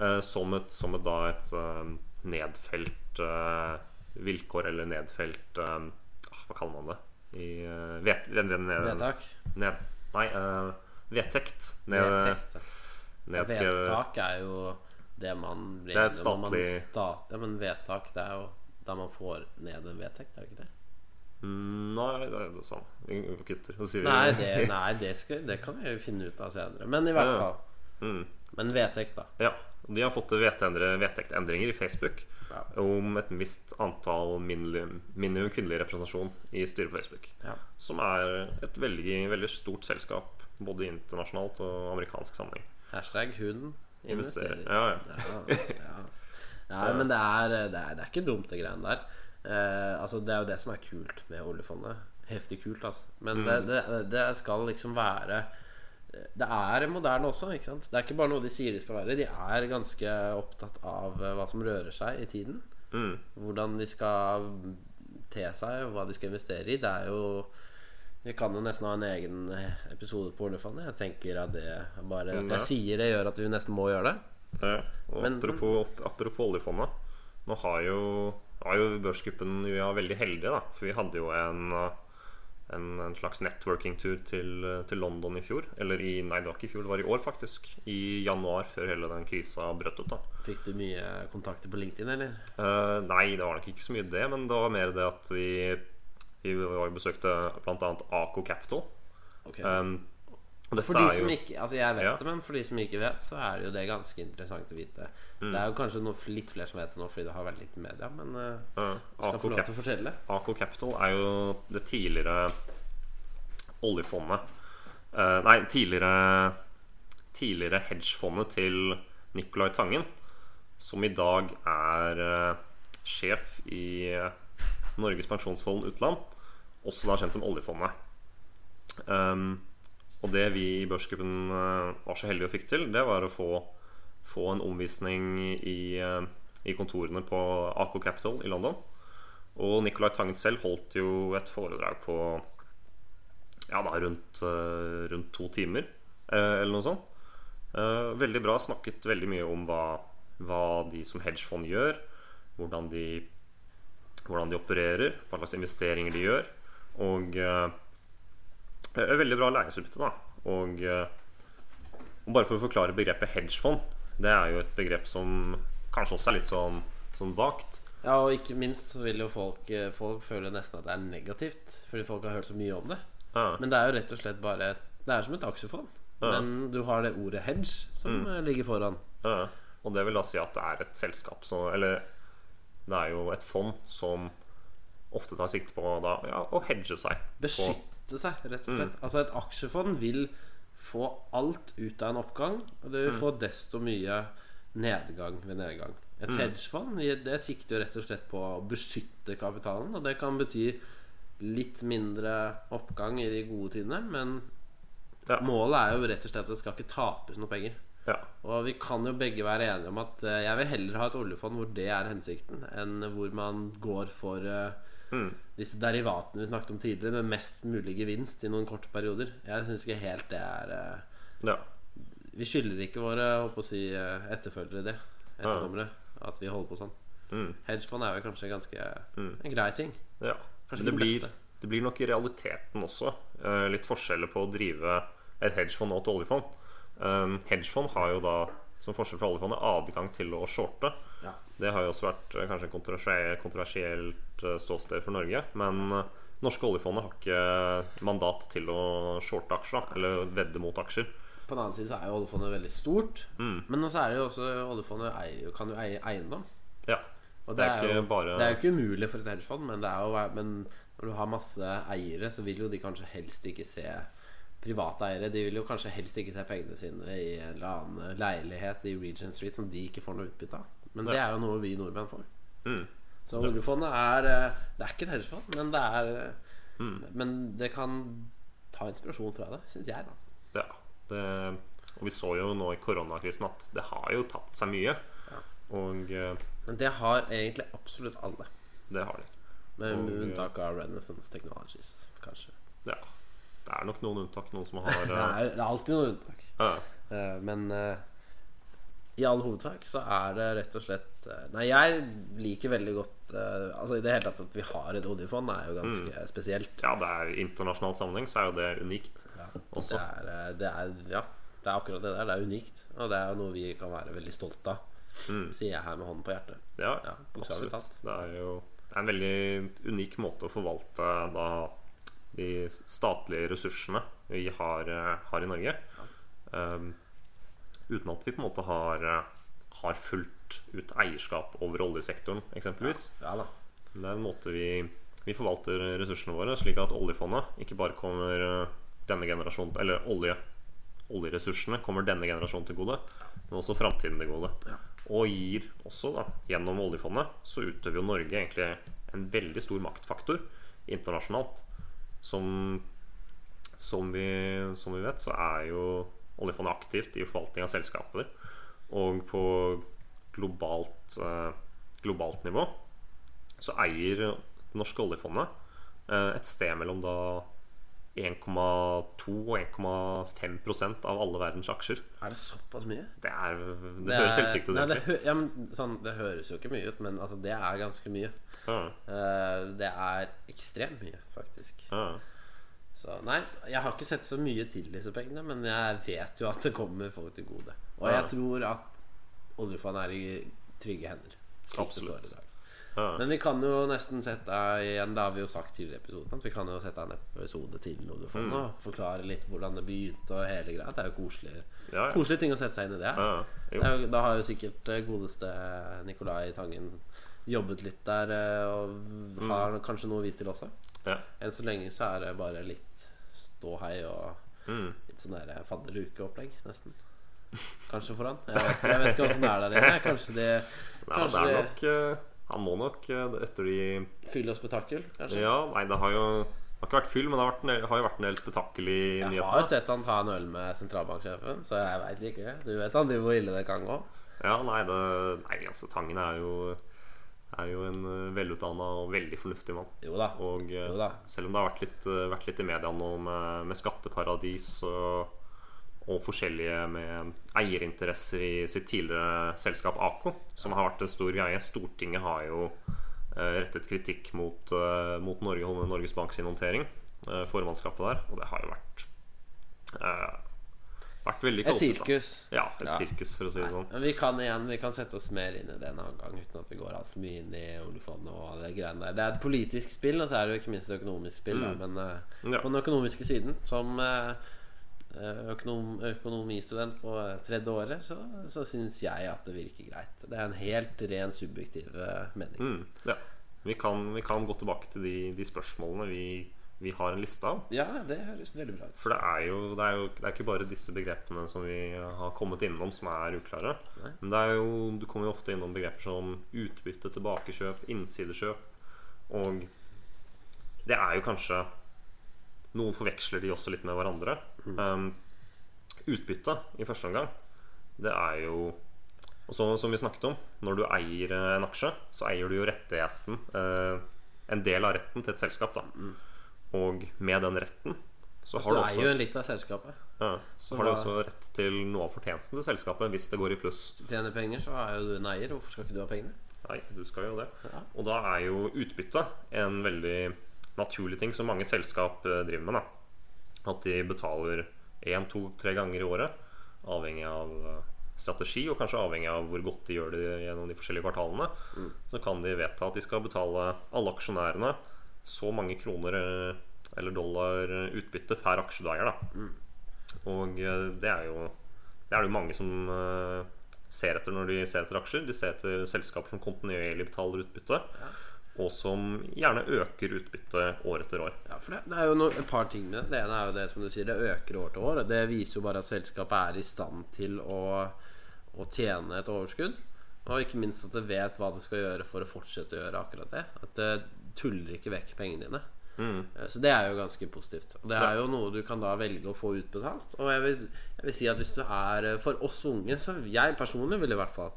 eh, som et, som et, da et eh, nedfelt eh, vilkår, eller nedfelt eh, ah, Hva kaller man det? I eh, vet, ved, ned, Vedtak. Ned, nei, eh, vedtekt. Ned, Vedtekt. nedskrevet Vedtak er jo det man blir Det er et statlig- stat- Ja, men vedtak, det er jo da man får ned en vedtekt, er det ikke det? Mm, Nei, det er det samme. Kutter. Så sier Nei, det, nei det, skal, det kan vi jo finne ut av senere. Men i hvert Ja. fall. Mm. Men vedtekt, da. Ja, De har fått vedtektendringer i Facebook Ja. om et visst antall minimum, minimum kvinnelig representasjon i styret på Facebook. Ja. Som er et veldig, veldig stort selskap, både internasjonalt og amerikansk sammenheng. Hashtag hun investerer. Investerer. Ja, ja. Ja, men det er, det, er, det er ikke dumt, det greiene der. Eh, altså, det er jo det som er kult med oljefondet. Heftig kult, altså. Men det, Mm. det, det skal liksom være Det er moderne også, ikke sant? Det er ikke bare noe de sier de skal være. De er ganske opptatt av eh, hva som rører seg i tiden. Mm. Hvordan de skal te seg, og hva de skal investere i. Det er jo Vi kan jo nesten ha en egen episode på oljefondet. Jeg tenker at det bare At jeg sier det, gjør at vi nesten må gjøre det. Ja, og Men- apropos, apropos oljefondet. Nå har jo, har jo børsgruppen Vi er veldig heldige, da. For vi hadde jo en, en, en slags networking-tur til, til London i fjor. Eller i, nei, det var ikke i fjor, det var i år, faktisk. I januar, før hele den krisa brøt ut. da Fikk du mye kontakter på LinkedIn, eller? Uh, nei, det var nok ikke så mye det, men det var mer det at vi, vi var besøkte bl.a. Aco Capital. Okay. Um, For de som jo ikke Altså jeg vet Ja. det, men for de som ikke vet, så er det jo det ganske interessant å vite. Mm. Det er jo kanskje noe, litt flere som vet det nå fordi det har vært litt i media, men uh, uh, skal få lov til å fortelle. Aco Capital er jo det tidligere oljefondet uh, Nei, tidligere Tidligere hedgefondet til Nicolai Tangen, som i dag er uh, sjef i Norges pensjonsfond utland, også da kjent som oljefondet. Um, og det vi i børsgruppen eh, var så heldige og fikk til, det var å få, få en omvisning i, eh, i kontorene på AK Capital i London. Og Nicolai Tangen selv holdt jo et foredrag på ja, da, rundt, eh, rundt to timer, eller noe sånt. Veldig bra. Snakket veldig mye om hva, hva de som hedgefond gjør. Hvordan de, hvordan de opererer, hva slags investeringer de gjør. Og eh, eh, veldig bra læringsutbytte, da. Og, eh, og bare for å forklare begrepet hedgefond, det er jo et begrep som kanskje også er litt sånn, sånn vagt. Ja, og ikke minst så vil jo folk, eh, folk føle nesten at det er negativt, fordi folk har hørt så mye om det. Ja. Men det er jo rett og slett bare Det er som et aksjefond. Ja. Men du har det ordet hedge som mm. ligger foran. Ja, og det vil da si at det er et selskap som Eller det er jo et fond som ofte tar sikte på da, ja, å hedge seg. Beskytte seg, rett og slett. Altså Et aksjefond vil få alt ut av en oppgang, og det vil få desto mye nedgang ved nedgang. Et hedgefond det sikter jo rett og slett på å beskytte kapitalen, og det kan bety litt mindre oppgang i de gode tidene, men Ja. målet er jo rett og slett at det skal ikke tapes noe penger. Ja, Og vi kan jo begge være enige om at eh, jeg vil heller ha et oljefond hvor det er hensikten, enn hvor man går for eh, disse derivatene vi snakket om tidligere, med mest mulig gevinst i noen korte perioder. Jeg syns ikke helt det er eh, ja, Vi skylder ikke våre håper å si, eh, etterfølgere det, etterkommere, at vi holder på sånn. Mm. Hedgefond er jo kanskje ganske en grei ting. ja. Kanskje det, det blir, beste. det blir nok i realiteten også eh, litt forskjeller på å drive et hedgefond og et oljefond. Um, hedgefond har jo da, som forskjell fra oljefondet, adgang til å shorte. Ja. Det har jo også vært eh, kanskje en kontroversiell- kontroversielt eh, ståsted for Norge. Men eh, norske oljefondet har ikke mandat til å shorte aksjer, eller vedde mot aksjer. På den annen side så er jo oljefondet veldig stort. Mm. Men også er det jo også oljefondet kan jo eie eiendom. Ja. Og Det er er jo, bare- det er jo ikke umulig for et hedgefond, men, det er jo, men når du har masse eiere, så vil jo de kanskje helst ikke se private eiere. De vil jo kanskje helst ikke se pengene sine i en eller annen leilighet i Regent Street som de ikke får noe utbytte av. Men det er jo noe vi nordmenn får. Mm. Så oljefondet er eh, Det er ikke et hedgefond, men det er eh, Mm. Men det kan ta inspirasjon fra det, syns jeg, da. ja. Det, og vi så jo nå i koronakrisen at det har jo tapt seg mye. Og eh, Men det har egentlig absolutt alle. det har de. Med unntak av Renaissance Technologies, kanskje. Ja. Det er nok noen unntak. Noen som har Det er, det er alltid noen unntak. ja. Men i all hovedsak så er det rett og slett eh, Nei, jeg liker veldig godt uh, Altså i det hele tatt at vi har et oljefond, er jo ganske spesielt. ja, det er internasjonal sammenheng så er jo det unikt Ja, også. Det er, eh, det er, ja, det er akkurat det der. Det er unikt. Og det er jo noe vi kan være veldig stolte av. Sier jeg her med hånden på hjertet. Ja, Ja, absolutt. talt. Det er jo det er en veldig unik måte å forvalte da de statlige ressursene vi har, har i Norge. Um, uten at vi på en måte har, eh, har fullt ut eierskap over oljesektoren, eksempelvis. Ja da. Det er en måte vi, vi forvalter ressursene våre, slik at oljefondet ikke bare kommer eh, denne generasjonen Eller olje, oljeressursene kommer denne generasjonen til gode, men også framtiden til gode. Ja. Og gir også, da, gjennom oljefondet, så utøver jo Norge egentlig en veldig stor maktfaktor internasjonalt. Som, som, vi, som vi vet, så er jo oljefondet aktivt i forvaltning av selskaper. Og på globalt, eh, globalt nivå så eier det norske oljefondet eh, et sted mellom da 1,2 og 1,5% av alle verdens aksjer. Er det såpass mye? Det, er, det, Det høres er- selvsikt ut, det, hø ja, sånn, det høres jo ikke mye ut, men altså, det er ganske mye. Ja, Uh, det er ekstremt mye, faktisk. ja. Så nei, jeg har ikke sett så mye til disse pengene, men jeg vet jo at det kommer folk til gode. Og jeg tror at oljefondet er i trygge hender. Absolutt. Men vi kan jo nesten sette igjen Det har vi jo sagt tidligere i episoden At vi kan jo sette en episode til oljefondet Mm. og forklare litt hvordan det begynte og hele greia. Det er jo koselig Ja, ja. Koselige ting å sette seg inn i det. Ja, da har jo sikkert eh, godeste Nicolai Tangen jobbet litt der eh, og har kanskje noe å vise til også. Ja. Enn så lenge så er det bare litt ståhei og Mm. litt sånn der fadderukeopplegg, nesten. Kanskje for han. Jeg vet ikke, jeg vet ikke det er der inne. Kanskje det Nei, Kanskje det er nok eh, Han må nok eh, etter de fyll og spetakkel, kanskje. Ja, nei, det har jo det har ikke vært fyll, men det har, vært en, har jo vært en del spetakkel i Jeg har jo sett han ta en øl med sentralbanksjefen, så jeg veit ikke. Du vet aldri hvor ille det kan gå. Ja, nei, det, nei, altså Tangen er jo Er jo en uh, velutdanna og veldig fornuftig mann. Jo da. Og eh, Jo da. selv om det har vært litt, eh, vært litt i media nå med, med skatteparadis og, og forskjellige med eierinteresser i sitt tidligere selskap Ako, som har vært en stor greie Stortinget har jo eh, rettet kritikk mot, eh, mot Norge Norges Bank sin håndtering, eh, formannskapet der, og det har jo vært eh, Vært veldig Et kaotisk, da. sirkus. Ja, et Ja. sirkus, for å si det sånn. Men vi kan igjen Vi kan sette oss mer inn i det en annen gang uten at vi går altfor mye inn i oljefondet og alle de greiene der. Det er et politisk spill, og så er det jo ikke minst et økonomisk spill. Da. Men eh, Mm. Ja. på den økonomiske siden, som eh, eh, økonom, økonomistudent på eh, tredje året, så, så syns jeg at det virker greit. Det er en helt ren subjektiv eh, mening. Mm, ja. vi, kan, vi kan gå tilbake til de, de spørsmålene vi, vi har en liste av. Ja, det høres veldig bra ut. For det er jo det er jo det er ikke bare disse begrepene som vi har kommet innom, som er uklare. Men det er jo, du kommer jo ofte innom begreper som utbytte, tilbakekjøp, innsidekjøp. Og det er jo kanskje Noen forveksler de også litt med hverandre. Um, utbytte i første omgang, det er jo og så, som vi snakket om, når du eier en aksje, så eier du jo rettigheten eh, En del av retten til et selskap. da Og med den retten så har du du er også jo en litt av selskapet. ja, så har du også rett til noe av fortjenesten til selskapet hvis det går i pluss. Tjener penger, så er jo du en eier. Hvorfor skal ikke du ha pengene? Nei, du skal jo det. Ja. Og da er jo utbytte en veldig naturlig ting som mange selskap eh, driver med. da At de betaler én, to, tre ganger i året, avhengig av eh, strategi, og kanskje avhengig av hvor godt de gjør det gjennom de forskjellige kvartalene. Så kan de vedta at de skal betale alle aksjonærene så mange kroner eh, eller dollar utbytte per aksje du eier. da Og eh, det er jo Det er det jo mange som eh, ser etter når de ser etter aksjer. De ser etter selskaper som kontinuerlig betaler utbytte, og som gjerne øker utbyttet år etter år. Ja, for det, det er jo no, et par ting med det. Det ene er jo det som du sier, det øker år til år. Det viser jo bare at selskapet er i stand til å, å tjene et overskudd. Og ikke minst at det vet hva det skal gjøre for å fortsette å gjøre akkurat det. At det tuller ikke vekk pengene dine. Eh, Så det er jo ganske positivt. Og det er jo noe du kan da velge å få utbetalt. Og jeg vil, jeg vil si at hvis du er eh, For oss unge, så jeg personlig ville i hvert fall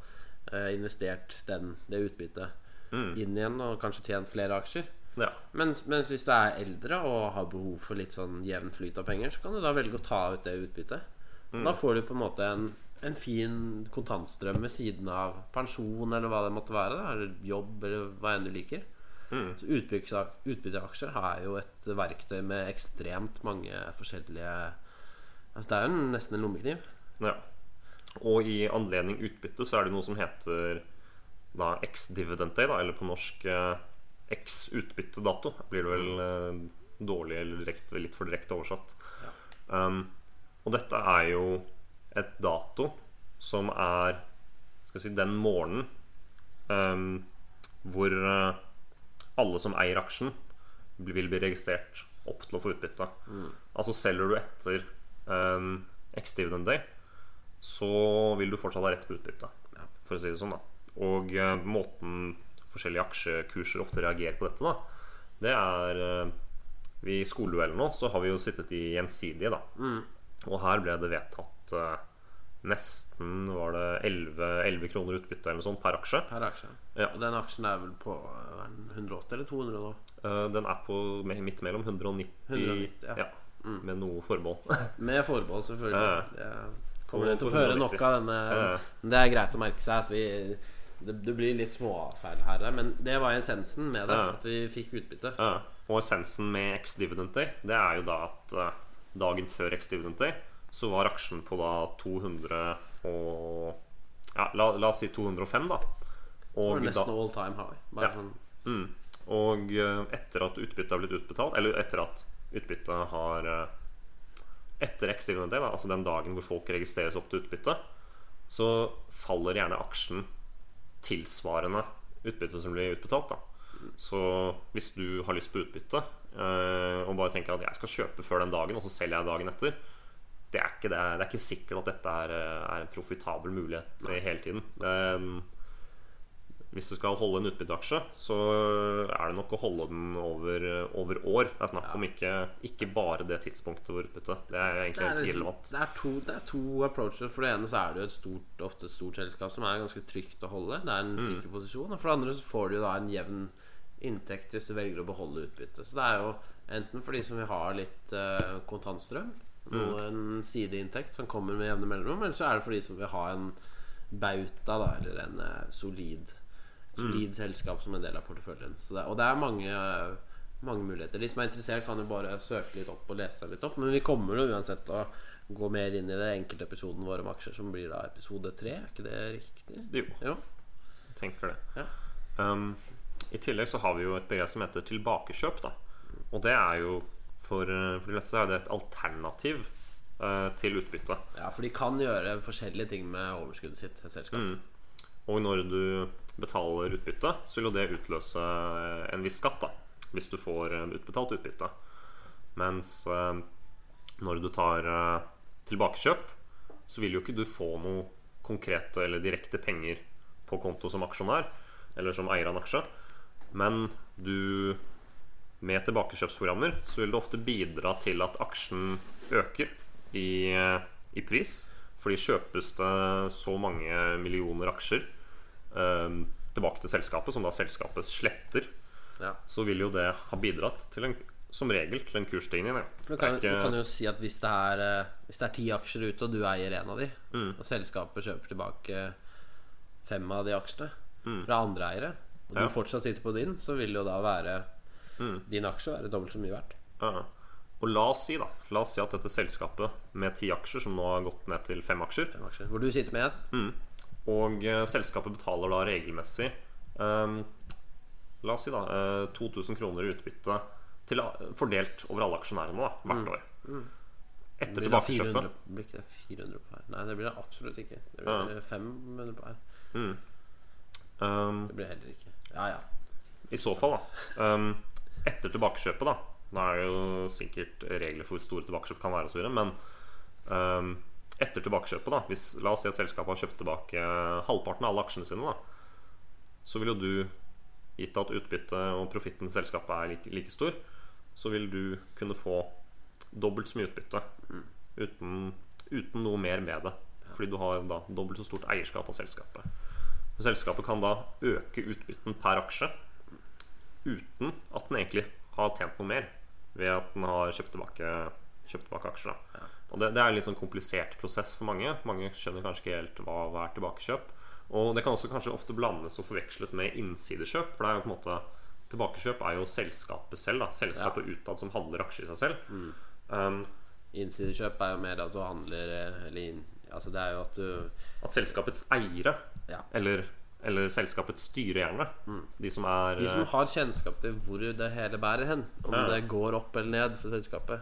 eh, investert den, det utbyttet inn igjen og kanskje tjent flere aksjer. Ja. Men, men, hvis du er eldre og har behov for litt sånn jevn flyt av penger, så kan du da velge å ta ut det utbyttet. Mm. Da får du på en måte en, en fin kontantstrøm ved siden av pensjon eller hva det måtte være. Da, eller jobb eller hva enn du liker. Så Utbytteaksjer er jo et verktøy med ekstremt mange forskjellige Altså Det er jo nesten en lommekniv. Ja. Og i anledning utbytte så er det noe som heter da ex-dividend day, da, eller på norsk eh, ex-utbyttedato. Blir det vel eh, dårlig eller direkt, litt for direkte oversatt. Um, og dette er jo et dato som er skal si, den morgenen um, hvor eh, alle som eier aksjen, vil bli registrert opp til å få utbytte. Altså selger du etter um, X-dividend day, så vil du fortsatt ha rett på utbytte. For å si det sånn, da. Og uh, måten forskjellige aksjekurser ofte reagerer på dette, da, det er uh, I skoleduellen nå så har vi jo sittet i gjensidige, da. Og her ble det vedtatt eh, nesten var det 11, 11 kroner utbytte eller noe sånt per aksje. Per aksje. Ja. Og den aksjen er vel på hva er 180 eller 200 nå? Eh, den er på midt mellom 190, 190, ja. ja, med noe forbehold. Med forbehold, selvfølgelig. Ja. Kommer det til å føre få høre 190. nok av denne. Men det er greit å merke seg at vi det, det blir litt småfeil her, men det var essensen med det. At vi fikk utbytte. Ja. Og essensen med X-Dividend day, det er jo da at eh, dagen før X-Dividend day så var aksjen på da 200 og ja, la, la oss si 205, da. Det Og nesten da, all time high. Bare Ja. sånn mm, og eh, etter at utbyttet har blitt utbetalt, eller etter at utbyttet har eh, Etter X-Dividend day, da, altså den dagen hvor folk registreres opp til utbytte, så faller gjerne aksjen tilsvarende utbyttet som blir utbetalt. Da. Så hvis du har lyst på utbytte eh, og bare tenker at jeg skal kjøpe før den dagen, og så selger jeg dagen etter, det er ikke, det, det er ikke sikkert at dette er, eh, er en profitabel mulighet Nei. hele tiden. Um, hvis du skal holde en utbytteaksje, så er det nok å holde den over, over år. Det er snakk om ikke, ikke bare det tidspunktet hvor utbyttet. Det er det egentlig er, liksom, irrelevant. det, er to, det er to approacher. For det ene så er det jo et stort, ofte et stort selskap som er ganske trygt å holde. Det er en Mm. sikker posisjon. Og for det andre så får du jo da en jevn inntekt hvis du velger å beholde utbyttet. Så det er jo enten for de som vil ha litt eh, kontantstrøm, Mm. og en sideinntekt som kommer med jevne mellomrom, eller så er det for de som vil ha en bauta, da, eller en eh, solid et solid selskap som en del av porteføljen. Så det, og det er mange, mange muligheter. De som er interessert, kan jo bare søke litt opp og lese seg litt opp. Men vi kommer jo uansett til å gå mer inn i det enkelte episoden våre om aksjer, som blir da episode tre. Er ikke det riktig? Jo, Jo. jeg tenker det. Ja. Um, I tillegg så har vi jo et begrep som heter tilbakekjøp. Da. Og det er jo for, eh, for de fleste er det et alternativ uh, til utbytte. ja, for de kan gjøre forskjellige ting med overskuddet sitt. Mm. Og når du betaler utbytte, så vil jo det utløse en viss skatt. da Hvis du får eh, utbetalt utbytte. Mens uh, når du tar uh, tilbakekjøp, så vil jo ikke du få noe konkrete eller direkte penger på konto som aksjonær, eller som eier av en aksje. Men du med tilbakekjøpsprogrammer så vil det ofte bidra til at aksjen øker i, i pris. Fordi kjøpes det så mange millioner aksjer eh, tilbake til selskapet, som da selskapet sletter, Ja. så vil jo det ha bidratt til en, som regel til en kursstigning. ja. Du kan, ikke- du kan jo si at hvis det er eh, Hvis det er ti aksjer ute, og du eier en av de, Mm. og selskapet kjøper tilbake fem av de aksjene fra andre eiere, og du Mm. Ja. fortsatt sitter på din, så vil det jo da være Mm. din aksje være dobbelt så mye verdt. Ja. Og la oss si da La oss si at dette selskapet med ti aksjer, som nå har gått ned til fem aksjer, Fem aksjer. Hvor du sitter med mm. og eh, selskapet betaler da regelmessig eh, La oss si da eh, 2000 kroner i utbytte til, fordelt over alle aksjonærene da, hvert år. Etter Blir det tilbakekjøpet 400, blir ikke det 400 på her? Nei, det blir det absolutt ikke. Det blir 500 på her. um, Det blir det heller ikke. Ja, ja. I så fall, da. Um, etter tilbakekjøpet, da. Nå er det jo sikkert regler for hvor store tilbakekjøp kan være, osv. men um, etter tilbakekjøpet, da hvis, La oss si at selskapet har kjøpt tilbake halvparten av alle aksjene sine, da så vil jo du, gitt at utbyttet og profitten til selskapet er like, like stor, så vil du kunne få dobbelt så mye utbytte uten, uten noe mer med det. Fordi du har da dobbelt så stort eierskap av selskapet. Selskapet kan da øke utbytten per aksje uten at den egentlig har tjent noe mer ved at den har kjøpt tilbake, kjøpt tilbake aksjer. Da. Og det, det er en litt sånn komplisert prosess for mange. Mange skjønner kanskje ikke helt hva, hva er tilbakekjøp. Og det kan også kanskje ofte blandes og forveksles med innsidekjøp. For det er jo på en måte tilbakekjøp er jo selskapet selv. da Selskapet utad som handler aksjer i seg selv. Um, Innsidekjøp er jo mer at du handler eh, Eller Altså det er jo at du at selskapets eiere, Ja. eller, eller selskapets styre gjerne, de som er De som har kjennskap til hvor det hele bærer hen, om Ja. det går opp eller ned for selskapet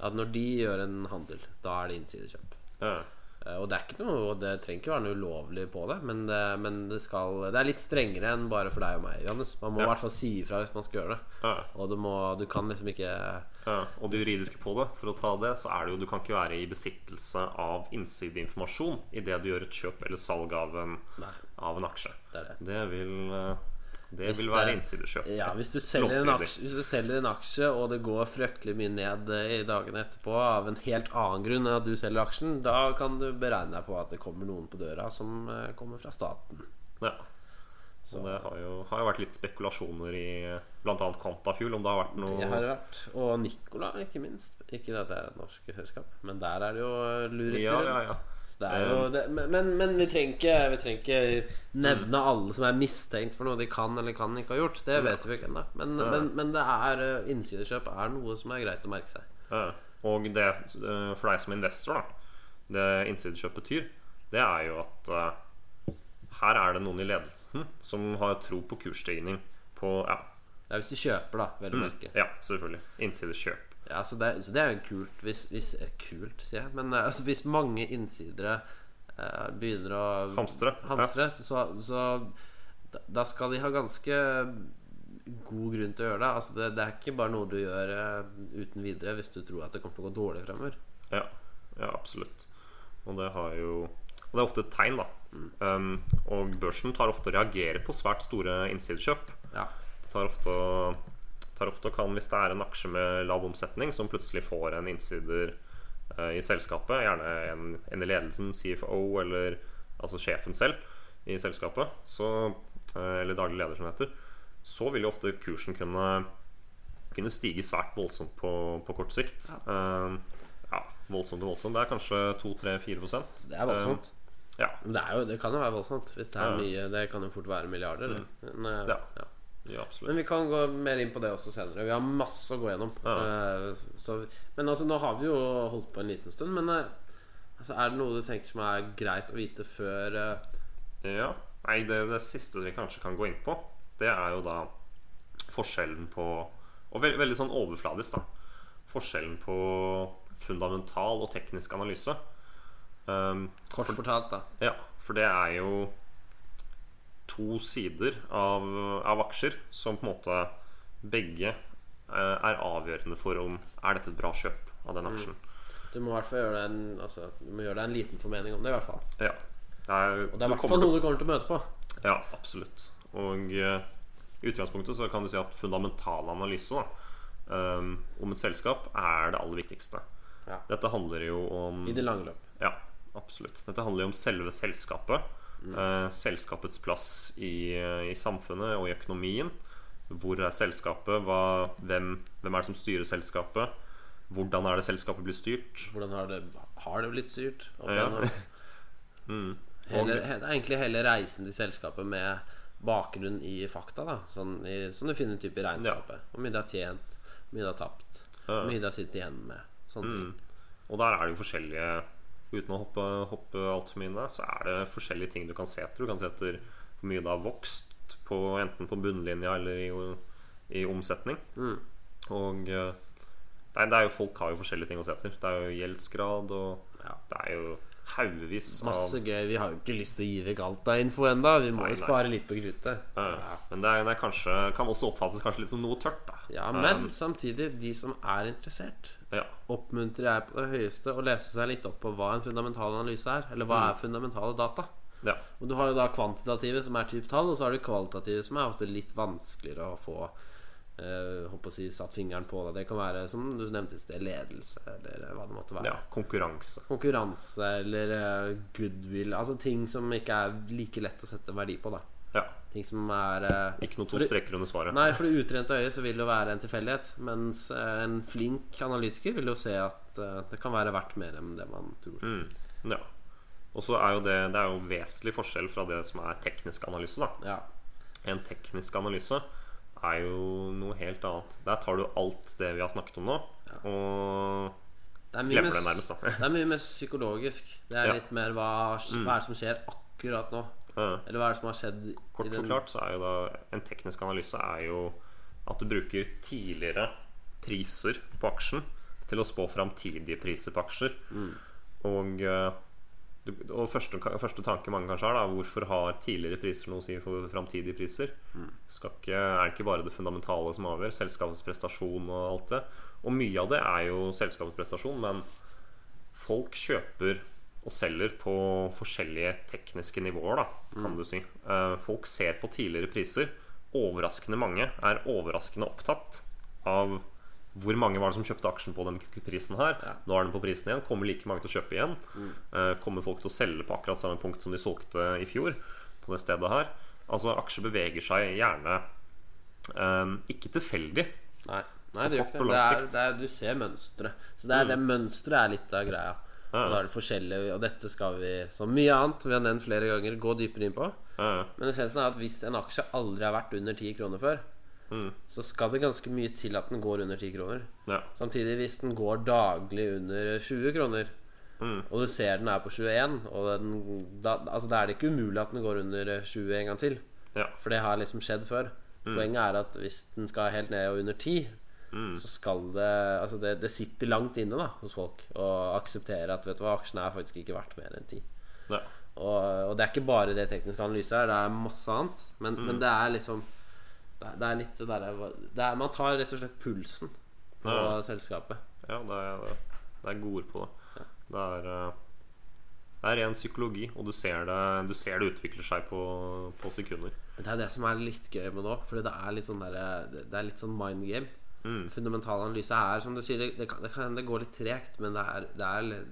At når de gjør en handel, da er det innsidekjøp. eh, Eh, Og det er ikke noe Det trenger ikke være noe ulovlig på det, men det, men det skal Det er litt strengere enn bare for deg og meg, Johannes. Man må i hvert fall si ifra hvis man skal gjøre det. Ja. Og du, må, du kan liksom ikke Ja, og det juridiske på det, for å ta det, så er det jo du kan ikke være i besittelse av innsideinformasjon idet du gjør et kjøp eller salg av en, Nei. Av en aksje. Det det. Det vil, eh, det Hvis vil være innsidekjøp. Ja, hvis du, aksje, hvis du selger en aksje, og det går fryktelig mye ned eh, i dagene etterpå av en helt annen grunn enn at du selger aksjen, da kan du beregne deg på at det kommer noen på døra som eh, kommer fra staten. Ja. Så det har jo, har jo vært litt spekulasjoner i, annet Quantafuel, om det har vært noe Det har det vært. Og Nicola, ikke minst. Ikke at det er et norsk selskap, men der er det jo lurister Ja, ja, ja. Jo det, men, men, vi trenger ikke Vi trenger ikke nevne alle som er mistenkt for noe de kan eller kan ikke ha gjort. Det vet vi ikke ennå. Men, men, men det er eh, innsidekjøp er noe som er greit å merke seg. Ja, Og det, eh, for deg som investor, da det innsidekjøp betyr, det er jo at uh, her er det noen i ledelsen som har tro på kursstigning på Ja, Det er hvis du kjøper, da, vel å merke. ja selvfølgelig. Innsidekjøp. Ja, så det, så det er jo kult hvis, hvis eh, Kult, sier jeg. Men eh, altså, hvis mange innsidere eh, begynner å Hamstre, hamstre så, så da, skal de ha ganske god grunn til å gjøre det. Altså, det, det er ikke bare noe du gjør eh, uten videre hvis du tror at det kommer til å gå dårlig fremover. Ja, ja absolutt. Og det har jo Og det er ofte et tegn, da. Um, og børsen tar ofte Å reagerer på svært store innsidekjøp. Ja. Det tar ofte, tar ofte og kan, hvis det er en aksje med lav omsetning som plutselig får en innsider uh, i selskapet, gjerne en, en i ledelsen, CFO eller altså sjefen selv i selskapet, så, uh, eller daglig leder, som det heter, så vil jo ofte kursen kunne, kunne stige svært voldsomt på, på kort sikt. Eh, ja, voldsomt og voldsomt. Det er kanskje 2-3-4% Det er voldsomt. Ja. Men det, jo, det kan jo være voldsomt. Hvis det er Ja. mye Det kan jo fort være milliarder. Mm. Men, Ja. ja. Ja. Men vi kan gå mer inn på det også senere. Vi har masse å gå gjennom. Ja. Eh, så, men altså, nå har vi jo holdt på en liten stund. Men eh, altså, er det noe du tenker som er greit å vite før eh, Ja, nei, det, det siste vi kanskje kan gå inn på, det er jo da forskjellen på Og veld, veldig sånn overfladisk, da. Forskjellen på fundamental og teknisk analyse. Um, Kort fortalt, da. ja, for det er jo to sider av, av aksjer som på en måte begge eh, er avgjørende for om er dette et bra kjøp av den aksjen. Du må i hvert fall gjøre deg en, altså, en liten formening om det. i hvert fall Ja. Det er, Og det er i hvert fall noe du kommer til å møte på. Ja, absolutt. Og eh, i utgangspunktet så kan du si at fundamental analyse da, um, om et selskap er det aller viktigste. Ja. Dette handler jo om I det lange løp. Ja, absolutt. Dette handler jo om selve selskapet. Eh, selskapets plass i, i samfunnet og i økonomien. Hvor er selskapet? Hva, hvem, hvem er det som styrer selskapet? Hvordan er det selskapet blir styrt? Hvordan har det, har det blitt styrt? Ja. Mm. Hele, he- det er egentlig hele reisen til selskapet med bakgrunn i fakta. da sånn i, Som du finner typ i regnskapet. Hvor mye det har tjent, hvor mye det har tapt, Ja. hvor mye det har sittet igjen med. Sånne ting. Og der er det jo forskjellige Uten å hoppe, hoppe altfor mye inn der, så er det forskjellige ting du kan se etter. Du kan se etter hvor mye det har vokst, på, enten på bunnlinja eller i, i omsetning. Mm. Og eh, nei, det er jo folk har jo forskjellige ting å se etter. Det er jo gjeldsgrad, og Ja. det er jo haugevis Masse gøy. Vi har jo ikke lyst til å gi vekk alt av info ennå. Vi må Nei, jo nei. spare litt på kruttet. Ja, Men det, er, det er kanskje, kan også oppfattes kanskje litt som noe tørt. Da. Ja, men samtidig, de som er interessert, Ja, oppmuntrer jeg på det høyeste å lese seg litt opp på hva en fundamental analyse er. Eller hva er fundamentale data. ja, Og Du har jo da kvantitative, som er type tall, og så har du kvalitative, som er ofte litt vanskeligere å få eh, håper å si, satt fingeren på. Det. det kan være, som du nevnte ledelse, eller hva det måtte være. ja. Konkurranse. Konkurranse eller eh, goodwill. Altså ting som ikke er like lett å sette verdi på. da Ja. Ting som er eh, Ikke noe to strekker under svaret. Nei, for det utrente øyet så vil det jo være en tilfeldighet. Mens eh, en flink analytiker vil jo se at eh, det kan være verdt mer enn det man tror. Mm, ja. Og så er jo det Det er jo vesentlig forskjell fra det som er teknisk analyse. da Ja. En teknisk analyse er jo noe helt annet. Der tar du alt det vi har snakket om nå, og Det er Glemmer mer- det nærmest, da. Det er mye mer psykologisk. Det er Ja. litt mer hva, hva er det som skjer akkurat nå? Ja. Eller hva er det som har skjedd Kort forklart så er jo da en teknisk analyse er jo at du bruker tidligere priser på aksjen til å spå framtidige priser på aksjer. Og, eh, og første, første tanke mange kanskje har, da hvorfor har tidligere priser noe å si for framtidige priser? Skal ikke, er det ikke bare det fundamentale som avgjør? Selskapets prestasjon og alt det. Og mye av det er jo selskapets prestasjon, men folk kjøper og selger på forskjellige tekniske nivåer, da, kan du si. Eh, Folk ser på tidligere priser. Overraskende mange er overraskende opptatt av hvor mange var det som kjøpte aksjen på den prisen her. Nå er den på prisen igjen. Kommer like mange til å kjøpe igjen? Eh, Kommer folk til å selge på akkurat samme punkt som de solgte i fjor? På det stedet her Altså Aksjer beveger seg gjerne um, ikke tilfeldig. Nei, Nei det gjør ikke det. det, er, det er, du ser mønsteret. Så det, er, det mønsteret er litt av greia. Ja. Og da er det forskjellig, og dette skal vi, som mye annet vi har nevnt flere ganger, gå dypere inn på. Ja, ja. Men essensen er at hvis en aksje aldri har vært under 10 kroner før, Mm. så skal det ganske mye til at den går under 10 kroner. ja. Samtidig, hvis den går daglig under 20 kroner, Mm. og du ser den er på 21, og den, da, altså, da er det ikke umulig at den går under 20 en gang til. ja. For det har liksom skjedd før. Poenget er at hvis den skal helt ned og under 10, så skal det Altså det, det sitter langt inne da hos folk å akseptere at vet du hva, aksjen er faktisk ikke verdt mer enn 10. ja. Og, og det er ikke bare det tekniske analyse her, det er masse annet. Men, men det er liksom Det er, er litt det derre det er- Man tar rett og slett pulsen på Ja. selskapet. Ja, det er, det er gode ord på det. Det er, eh, det er ren psykologi, og du ser det, du ser det utvikler seg på, på sekunder. Det er det som er litt gøy med nå. Fordi det er litt sånn der, det er litt sånn mind game. Fundamental analyse er som du sier, det, det, kan, det kan det går litt tregt, men det er, det er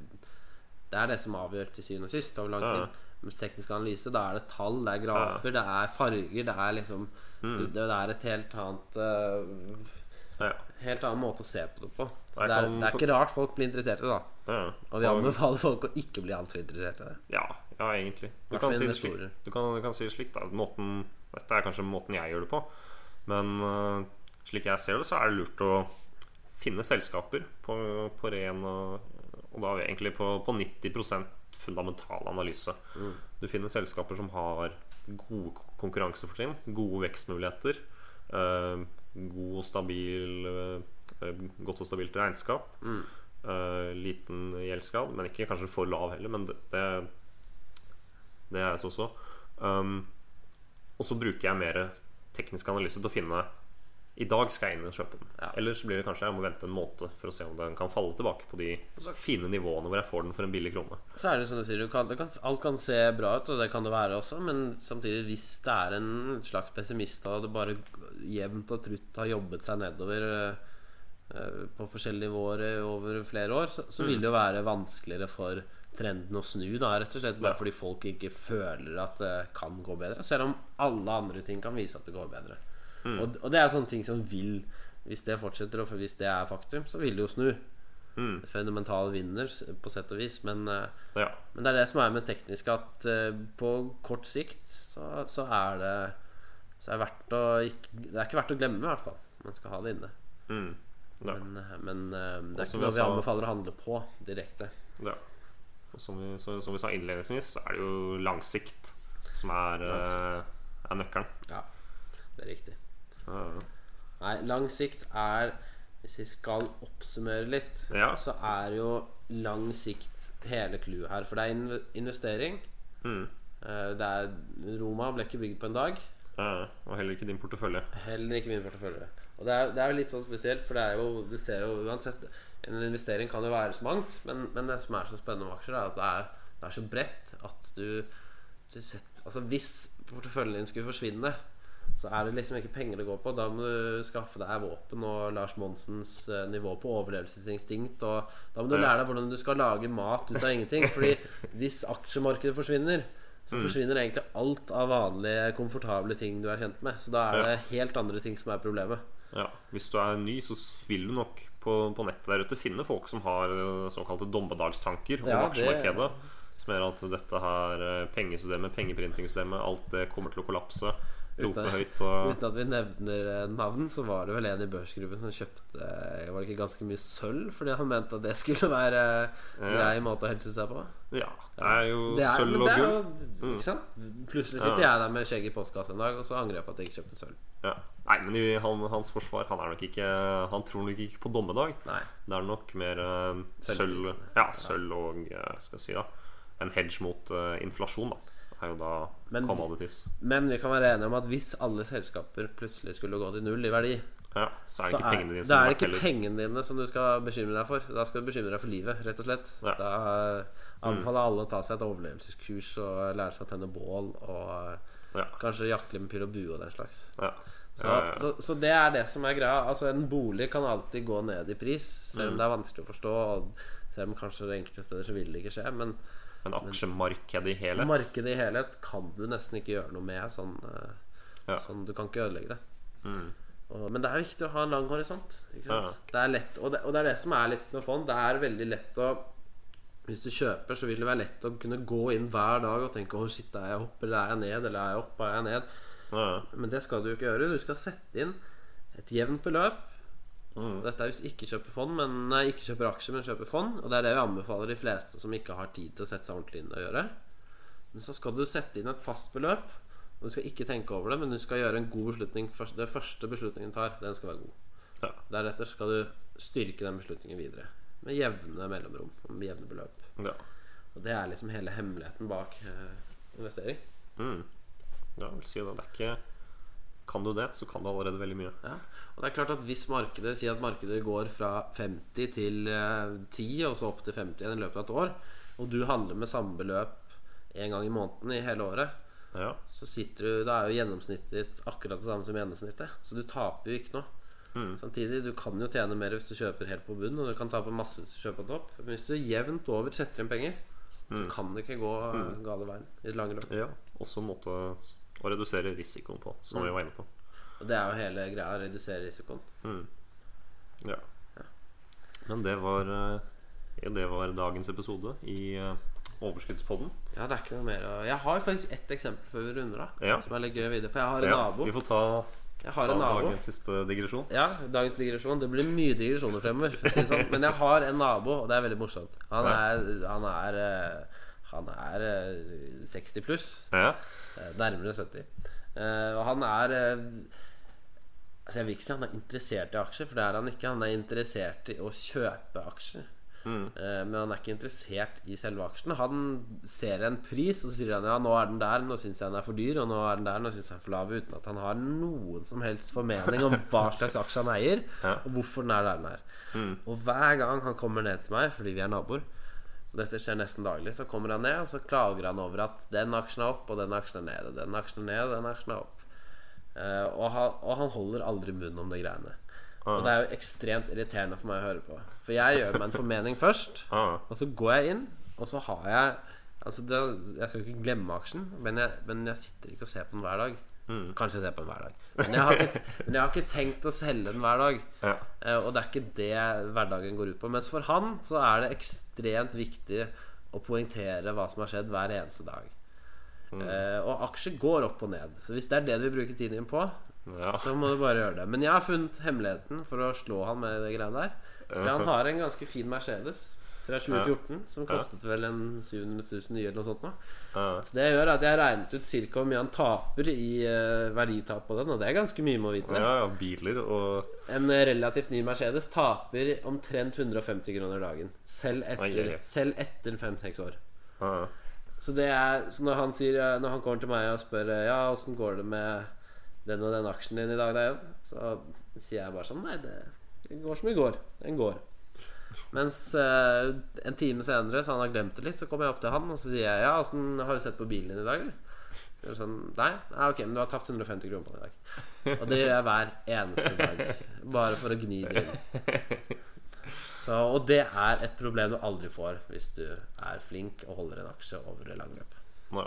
det er det som avgjør til syvende og sist over lang Ja. Mens teknisk analyse, da er det tall, det er grafer, det er farger, det er liksom det, det er et helt annet uh, Ja, Helt annen måte å se på det på. Det, er, kan det er ikke rart folk blir interessert i det. da ja. Og vi anbefaler folk å ikke bli altfor interessert i det. Ja, ja egentlig. Du kan, si slik, du, kan, du kan si det slik, da. Måten, dette er kanskje måten jeg gjør det på. Men uh, slik jeg ser det, så er det lurt å finne selskaper på, på ren og, og da egentlig på, på 90 fundamental analyse. Du finner selskaper som har gode konkurransefortrinn, gode vekstmuligheter, eh, god og stabil eh, godt og stabilt regnskap. øh, liten gjeldsgrad, men ikke kanskje for lav heller. Men det, det, det er jeg også. Um, og så bruker jeg mer teknisk analyse til å finne I dag skal jeg inn og kjøpe den. Ja. Eller så blir det kanskje jeg må vente en måned for å se om den kan falle tilbake på de fine nivåene hvor jeg får den for en billig krone. Så er det som du sier, du kan, kan, alt kan se bra ut, og det kan det være også, men samtidig, hvis det er en slags pessimist, og det bare jevnt og trutt har jobbet seg nedover eh, på forskjellige nivåer eh, over flere år, så, så vil det jo være vanskeligere for trenden å snu, da, rett og slett bare fordi folk ikke føler at det kan gå bedre, selv om alle andre ting kan vise at det går bedre. Og, og det er sånne ting som vil Hvis det fortsetter, og hvis det er faktum, så vil det jo snu. Fundamental vinner, på sett og vis, men eh, Ja, men det er det som er med teknisk, at eh, på kort sikt så, så er det Så er det verdt å ikke, Det er ikke verdt å glemme, i hvert fall. Man skal ha det inne. mm, ja, Men, eh, men det er ikke noe vi sa- anbefaler å handle på direkte. ja. Og som vi, så, som vi sa innledningsvis, så er det jo langsikt som er, langsikt. er nøkkelen. Ja, det er riktig. Nei, lang sikt er Hvis vi skal oppsummere litt, Ja. så er jo lang sikt hele clouet her. For det er inv- investering. Mm. Eh, Det er Roma ble ikke bygd på en dag. Ja. Og heller ikke din portefølje. Heller ikke min portefølje. Og det er, det er jo litt sånn spesielt, for det er jo Du ser jo uansett En investering kan jo være så mangt, men, men det som er så spennende med aksjer, er at det er, det er så bredt at du, du setter, Altså Hvis porteføljen din skulle forsvinne, så er det liksom ikke penger det går på. Da må du skaffe deg våpen og Lars Monsens eh, nivå på overlevelsesinstinkt. Og da må du lære deg hvordan du skal lage mat ut av ingenting. Fordi hvis aksjemarkedet forsvinner, så forsvinner egentlig alt av vanlige, komfortable ting du er kjent med. Så da er det helt andre ting som er problemet. Ja, Hvis du er ny, så vil du nok på, på nettet der ute finne folk som har eh, såkalte dommedagstanker om Ja, det- aksjemarkedet. Som gjør at dette her eh, pengesystemet, pengeprintingsystemet, alt det kommer til å kollapse. Rope høyt og Uten at vi nevner eh, navn, så var det vel en i børsgruppen som kjøpte eh, Var det ikke ganske mye sølv fordi han mente at det skulle være eh, grei måte å helse seg på? Ja, det er jo Det er, sølv og gull. Ikke sant? Plutselig sitter jeg der med skjegg i postkassa en dag, og så angrer jeg på at jeg ikke kjøpte sølv. Ja. Nei, men i han, hans forsvar Han er nok ikke Han tror nok ikke på dommedag. Nei. Det er nok mer uh, sølv. Ja, sølv og skal vi si da en hedge mot uh, inflasjon, da. Er jo da Men- commodities. Men vi kan være enige om at hvis alle selskaper plutselig skulle gå til null i verdi, Ja, så er det så ikke er, pengene dine da er det ikke pengene dine som du skal bekymre deg for. Da skal du bekymre deg for livet, rett og slett. Ja. Da anbefaler mm. alle å ta seg et overlevelseskurs og lære seg å tenne bål og eh, Ja. kanskje jakte med pil og bue og den slags. Ja. Så, så, så det er det som er greia. Altså En bolig kan alltid gå ned i pris, selv Mm. om det er vanskelig å forstå. Og selv om kanskje det enkelte steder så vil det ikke skje. Men Men aksjemarkedet i helhet markedet i helhet kan du nesten ikke gjøre noe med. Sånn, eh, Ja. sånn Du kan ikke ødelegge det. Og, men det er viktig å ha en lang horisont. Ja. Det er lett, og det, og det er det som er litt med fond. Det er veldig lett å Hvis du kjøper, så vil det være lett å kunne gå inn hver dag og tenke Å, shit, er jeg opp, eller er jeg ned? Eller er jeg opp, er jeg ned? Ja. Men det skal du jo ikke gjøre. Du skal sette inn et jevnt beløp. Mm. Dette er hvis du ikke kjøper fond, men Nei, ikke kjøper aksjer, men kjøper fond. Og det er det vi anbefaler de fleste som ikke har tid til å sette seg ordentlig inn og gjøre. Men så skal du sette inn et fast beløp. Og du skal ikke tenke over det, men du skal gjøre en god beslutning. Den Det første beslutningen du tar, den skal være god. Ja. Deretter skal du styrke den beslutningen videre. Med jevne mellomrom. Med jevne beløp. ja. Og det er liksom hele hemmeligheten bak eh, investering. Mm. ja, jeg vil si det. Det er ikke Kan du det, så kan du allerede veldig mye. Ja. Og det er klart at hvis markedet sier at markedet går fra 50 til eh, 10, og så opp til 50 igjen i løpet av et år, og du handler med samme beløp en gang i måneden i hele året, Ja. så sitter du Da er jo gjennomsnittet ditt akkurat det samme som gjennomsnittet. Så du taper jo ikke noe. Mm. Samtidig, du kan jo tjene mer hvis du kjøper helt på bunn, og du kan tape masse hvis du kjøper på topp. Men hvis du jevnt over setter inn penger, så kan det ikke gå mm. gale veien i det lange løp. ja. Også en måte å redusere risikoen på, som vi var inne på. Og det er jo hele greia, å redusere risikoen. Ja. Men det var eh, ja, Det var dagens episode i eh, Overskuddspodden. Ja, det er ikke noe mer å Jeg har faktisk ett eksempel før vi runder av, Ja. som er litt gøy videre. For jeg har en Ja, nabo. vi får ta, Jeg har ta en nabo dagens siste digresjon. Ja, dagens digresjon. Det blir mye digresjoner fremover. Si sånn. Men jeg har en nabo, og det er veldig morsomt. Han Ja. er, han er, eh, han er eh, 60 pluss. Ja. Eh, Nærmere 70. Eh, Og han er eh, Altså Jeg vil ikke si han er interessert i aksjer, for det er han ikke. Han er interessert i å kjøpe aksjer. Mm. Men han er ikke interessert i selve aksjen. Han ser en pris, og så sier han ja, nå er den der, nå syns jeg den er for dyr, og nå er den der, nå syns jeg den er for lav, uten at han har noen som helst formening om hva slags aksje han eier, og hvorfor den er der den er. Og hver gang han kommer ned til meg, fordi vi er naboer, så dette skjer nesten daglig, så kommer han ned, og så klager han over at den aksjen er opp, og den aksjen er ned, og den aksjen er ned, og den aksjen er opp. Uh, og, han, og han holder aldri munn om de greiene. Og det er jo ekstremt irriterende for meg å høre på. For jeg gjør meg en formening først, Ah. og så går jeg inn, og så har jeg Altså det, Jeg skal ikke glemme aksjen, men jeg, men jeg sitter ikke og ser på den hver dag. Kanskje jeg ser på den hver dag. Men jeg har ikke, men jeg har ikke tenkt å selge den hver dag. Ja. Uh, Og det er ikke det hverdagen går ut på. Mens for han så er det ekstremt viktig å poengtere hva som har skjedd hver eneste dag. Eh, og aksjer går opp og ned. Så hvis det er det du vil bruke tiden din på, Ja. så må du bare gjøre det. Men jeg har funnet hemmeligheten for å slå han med det greiene der. For han har en ganske fin Mercedes fra 2014 som kostet vel en 700 000 nye eller noe sånt Da. Så det jeg gjør, er at jeg har regnet ut ca. hvor mye han taper i uh, verditap på den, og det er ganske mye må vite. ja, ja, biler og En relativt ny Mercedes taper omtrent 150 kroner dagen. Selv etter, selv etter fem-seks år. ja. Så, det er, så når han sier Når han kommer til meg og spør Ja, åssen går det med den og den aksjen din i dag, da, Så sier jeg bare sånn Nei, det, det går som det går. Den går. Mens eh, en time senere, så han har glemt det litt, så kommer jeg opp til han og så sier jeg Ja, åssen har du sett på bilen din i dag, eller? Så er Sånn, Nei, Ja, ok, men du har tapt 150 kroner på den i dag. Og det gjør jeg hver eneste dag. Bare for å gni det inn. Så, og det er et problem du aldri får hvis du er flink og holder en aksje over lang løp. Ja.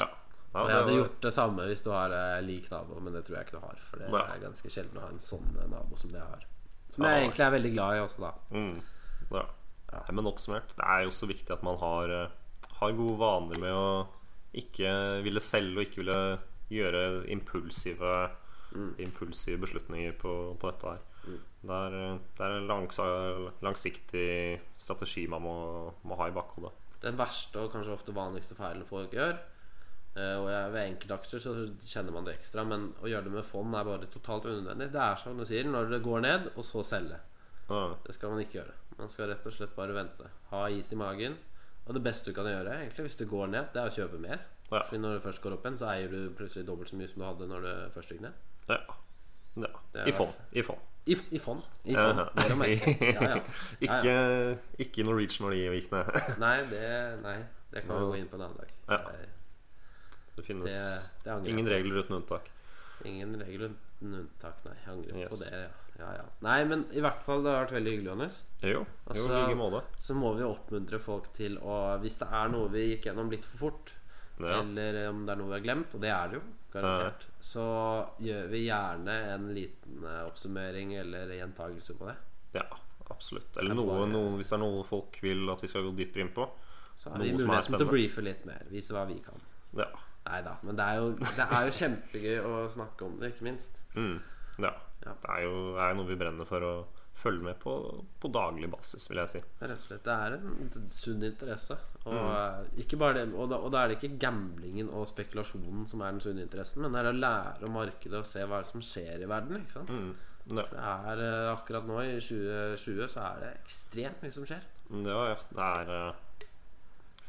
ja. ja Og jeg hadde gjort det samme hvis du har eh, lik nabo, men det tror jeg ikke du har. For det er ganske sjelden å ha en sånn nabo som det jeg har. Som jeg egentlig er veldig glad i også, da. Mm. Ja. Ja, men oppsummert, det er jo så viktig at man har, eh, har gode vaner med å ikke ville selge og ikke ville gjøre impulsive, impulsive beslutninger på, på dette her. Det er, det er en langs, langsiktig strategi man må, må ha i bakhodet. Den verste og kanskje ofte vanligste feilen folk gjør eh, Og jeg, ved enkeltaksjer så kjenner man det ekstra, men å gjøre det med fond er bare totalt unødvendig. Det er som du sier, når det går ned, og så selge. Ja. Det skal man ikke gjøre. Man skal rett og slett bare vente. Ha is i magen. Og det beste du kan gjøre egentlig hvis det går ned, det er å kjøpe mer. Ja. For når det først går opp igjen, så eier du plutselig dobbelt så mye som du hadde når det først gikk ned. Ja. ja. I fond. I fond. I, i fond. I fond. ja. Ikke, ikke Norwegian når de gikk ned. Nei, det, nei, det kan vi gå inn på en annen dag. Ja. Det, finnes det, det ingen på. regler uten unntak. Ingen regler uten unntak, nei. Jeg angrer Yes. på det, ja. ja, ja. Nei, men i hvert fall, det har vært veldig hyggelig, Johannes. Jo, jo Altså, i like måte. så må vi oppmuntre folk til å Hvis det er noe vi gikk gjennom litt for fort, Ja. eller om det er noe vi har glemt, og det er det jo, garantert, så gjør vi gjerne en liten eh, oppsummering eller gjentagelse på det. Ja, absolutt. Eller er noe, noe, hvis det er noe folk vil at vi skal gå dypere inn på. Så har vi muligheten til å briefe litt mer, vise hva vi kan. Ja. Nei da, men det er, jo, det er jo kjempegøy å snakke om det, ikke minst. Mm. ja. Ja. Det er jo er noe vi brenner for å følge med på på daglig basis, vil jeg si. Rett og slett, Det er en sunn interesse. Og, Mm. eh, ikke bare det, og, da, og da er det ikke gamblingen og spekulasjonen som er den sunne interessen, men det er å lære om markedet og se hva som skjer i verden. Ikke sant? Mm. Ja. Det er eh, akkurat nå, i 2020, så er det ekstremt mye som skjer. ja, ja. Det er eh,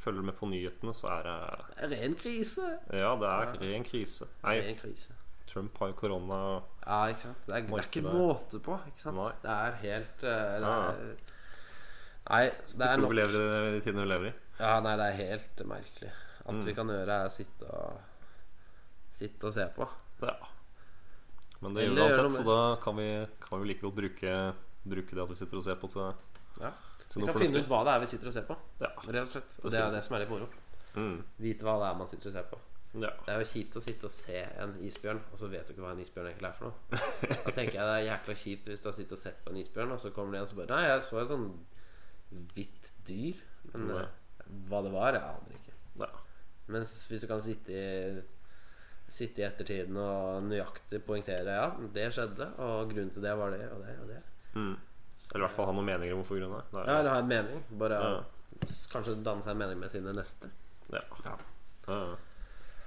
Følger med på nyhetene, så er det ren krise. Ja, det er ren krise. Nei, Ren krise. Trump har jo korona Ja, ikke sant. Det er, det er ikke måte på. Ikke sant? Nei. Det er helt det det Ja. er, Nei, det er Tror vi lever i de tidene vi lever i. Ja, nei, det er helt merkelig. Alt Mm. vi kan gjøre, er å sitte og Sitte og se på. Ja. Men det gjør vi uansett, så da kan vi, kan vi like godt bruke, bruke det at vi sitter og ser på til, Ja. Vi kan finne ut hva det er vi sitter og ser på. Ja. Rett og slett. Og det er det som er litt moro. Mm. Vite hva det er man sitter og ser på. ja. Det er jo kjipt å sitte og se en isbjørn, og så vet du ikke hva en isbjørn egentlig er for noe. Da tenker jeg det er jækla kjipt hvis du har sittet og sett på en isbjørn, og så kommer det en som bare Nei, jeg så et sånn hvitt dyr. Men Nei. eh, hva det var, jeg aner ikke. Ja. Mens hvis du kan sitte i Sitte i ettertiden og nøyaktig poengtere Ja, det skjedde, og grunnen til det var det og det og det. Mm. Eller i hvert fall ha noen meninger om hvorfor grunnen er. Ja, eller ha en mening. Bare kanskje danne seg en mening med sine neste. Ja. Ja.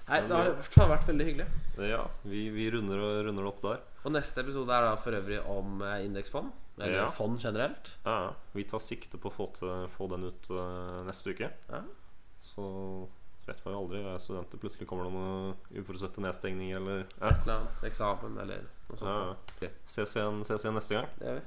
Nei, det har i hvert fall vært veldig hyggelig. ja. Vi, vi runder, og- runder det opp der. Og neste episode er da for øvrig om eh, indeksfond. Eller Ja. fond generelt. Ja. Vi tar sikte på å få, til, få den ut eh, neste uke. Ja. Så vet man jo aldri. Jeg er studenter. Plutselig kommer det noen uforutsette nedstengninger eller ja. Et eller annet eksamen eller noe sånt. Ja, ja. Ok, Ses, igjen, ses igjen neste gang. det gjør vi.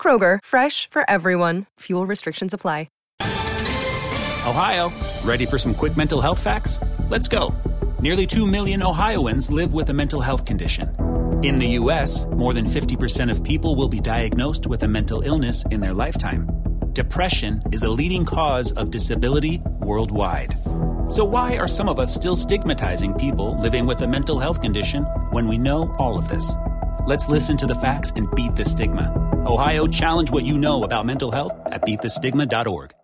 Kroger, fresh for everyone. Fuel restrictions apply. Ohio, ready for some quick mental health facts? Let's go. Nearly 2 million Ohioans live with a mental health condition. In the U.S., more than 50% of people will be diagnosed with a mental illness in their lifetime. Depression is a leading cause of disability worldwide. So, why are some of us still stigmatizing people living with a mental health condition when we know all of this? Let's listen to the facts and beat the stigma. Ohio, challenge what you know about mental health at beatthestigma.org.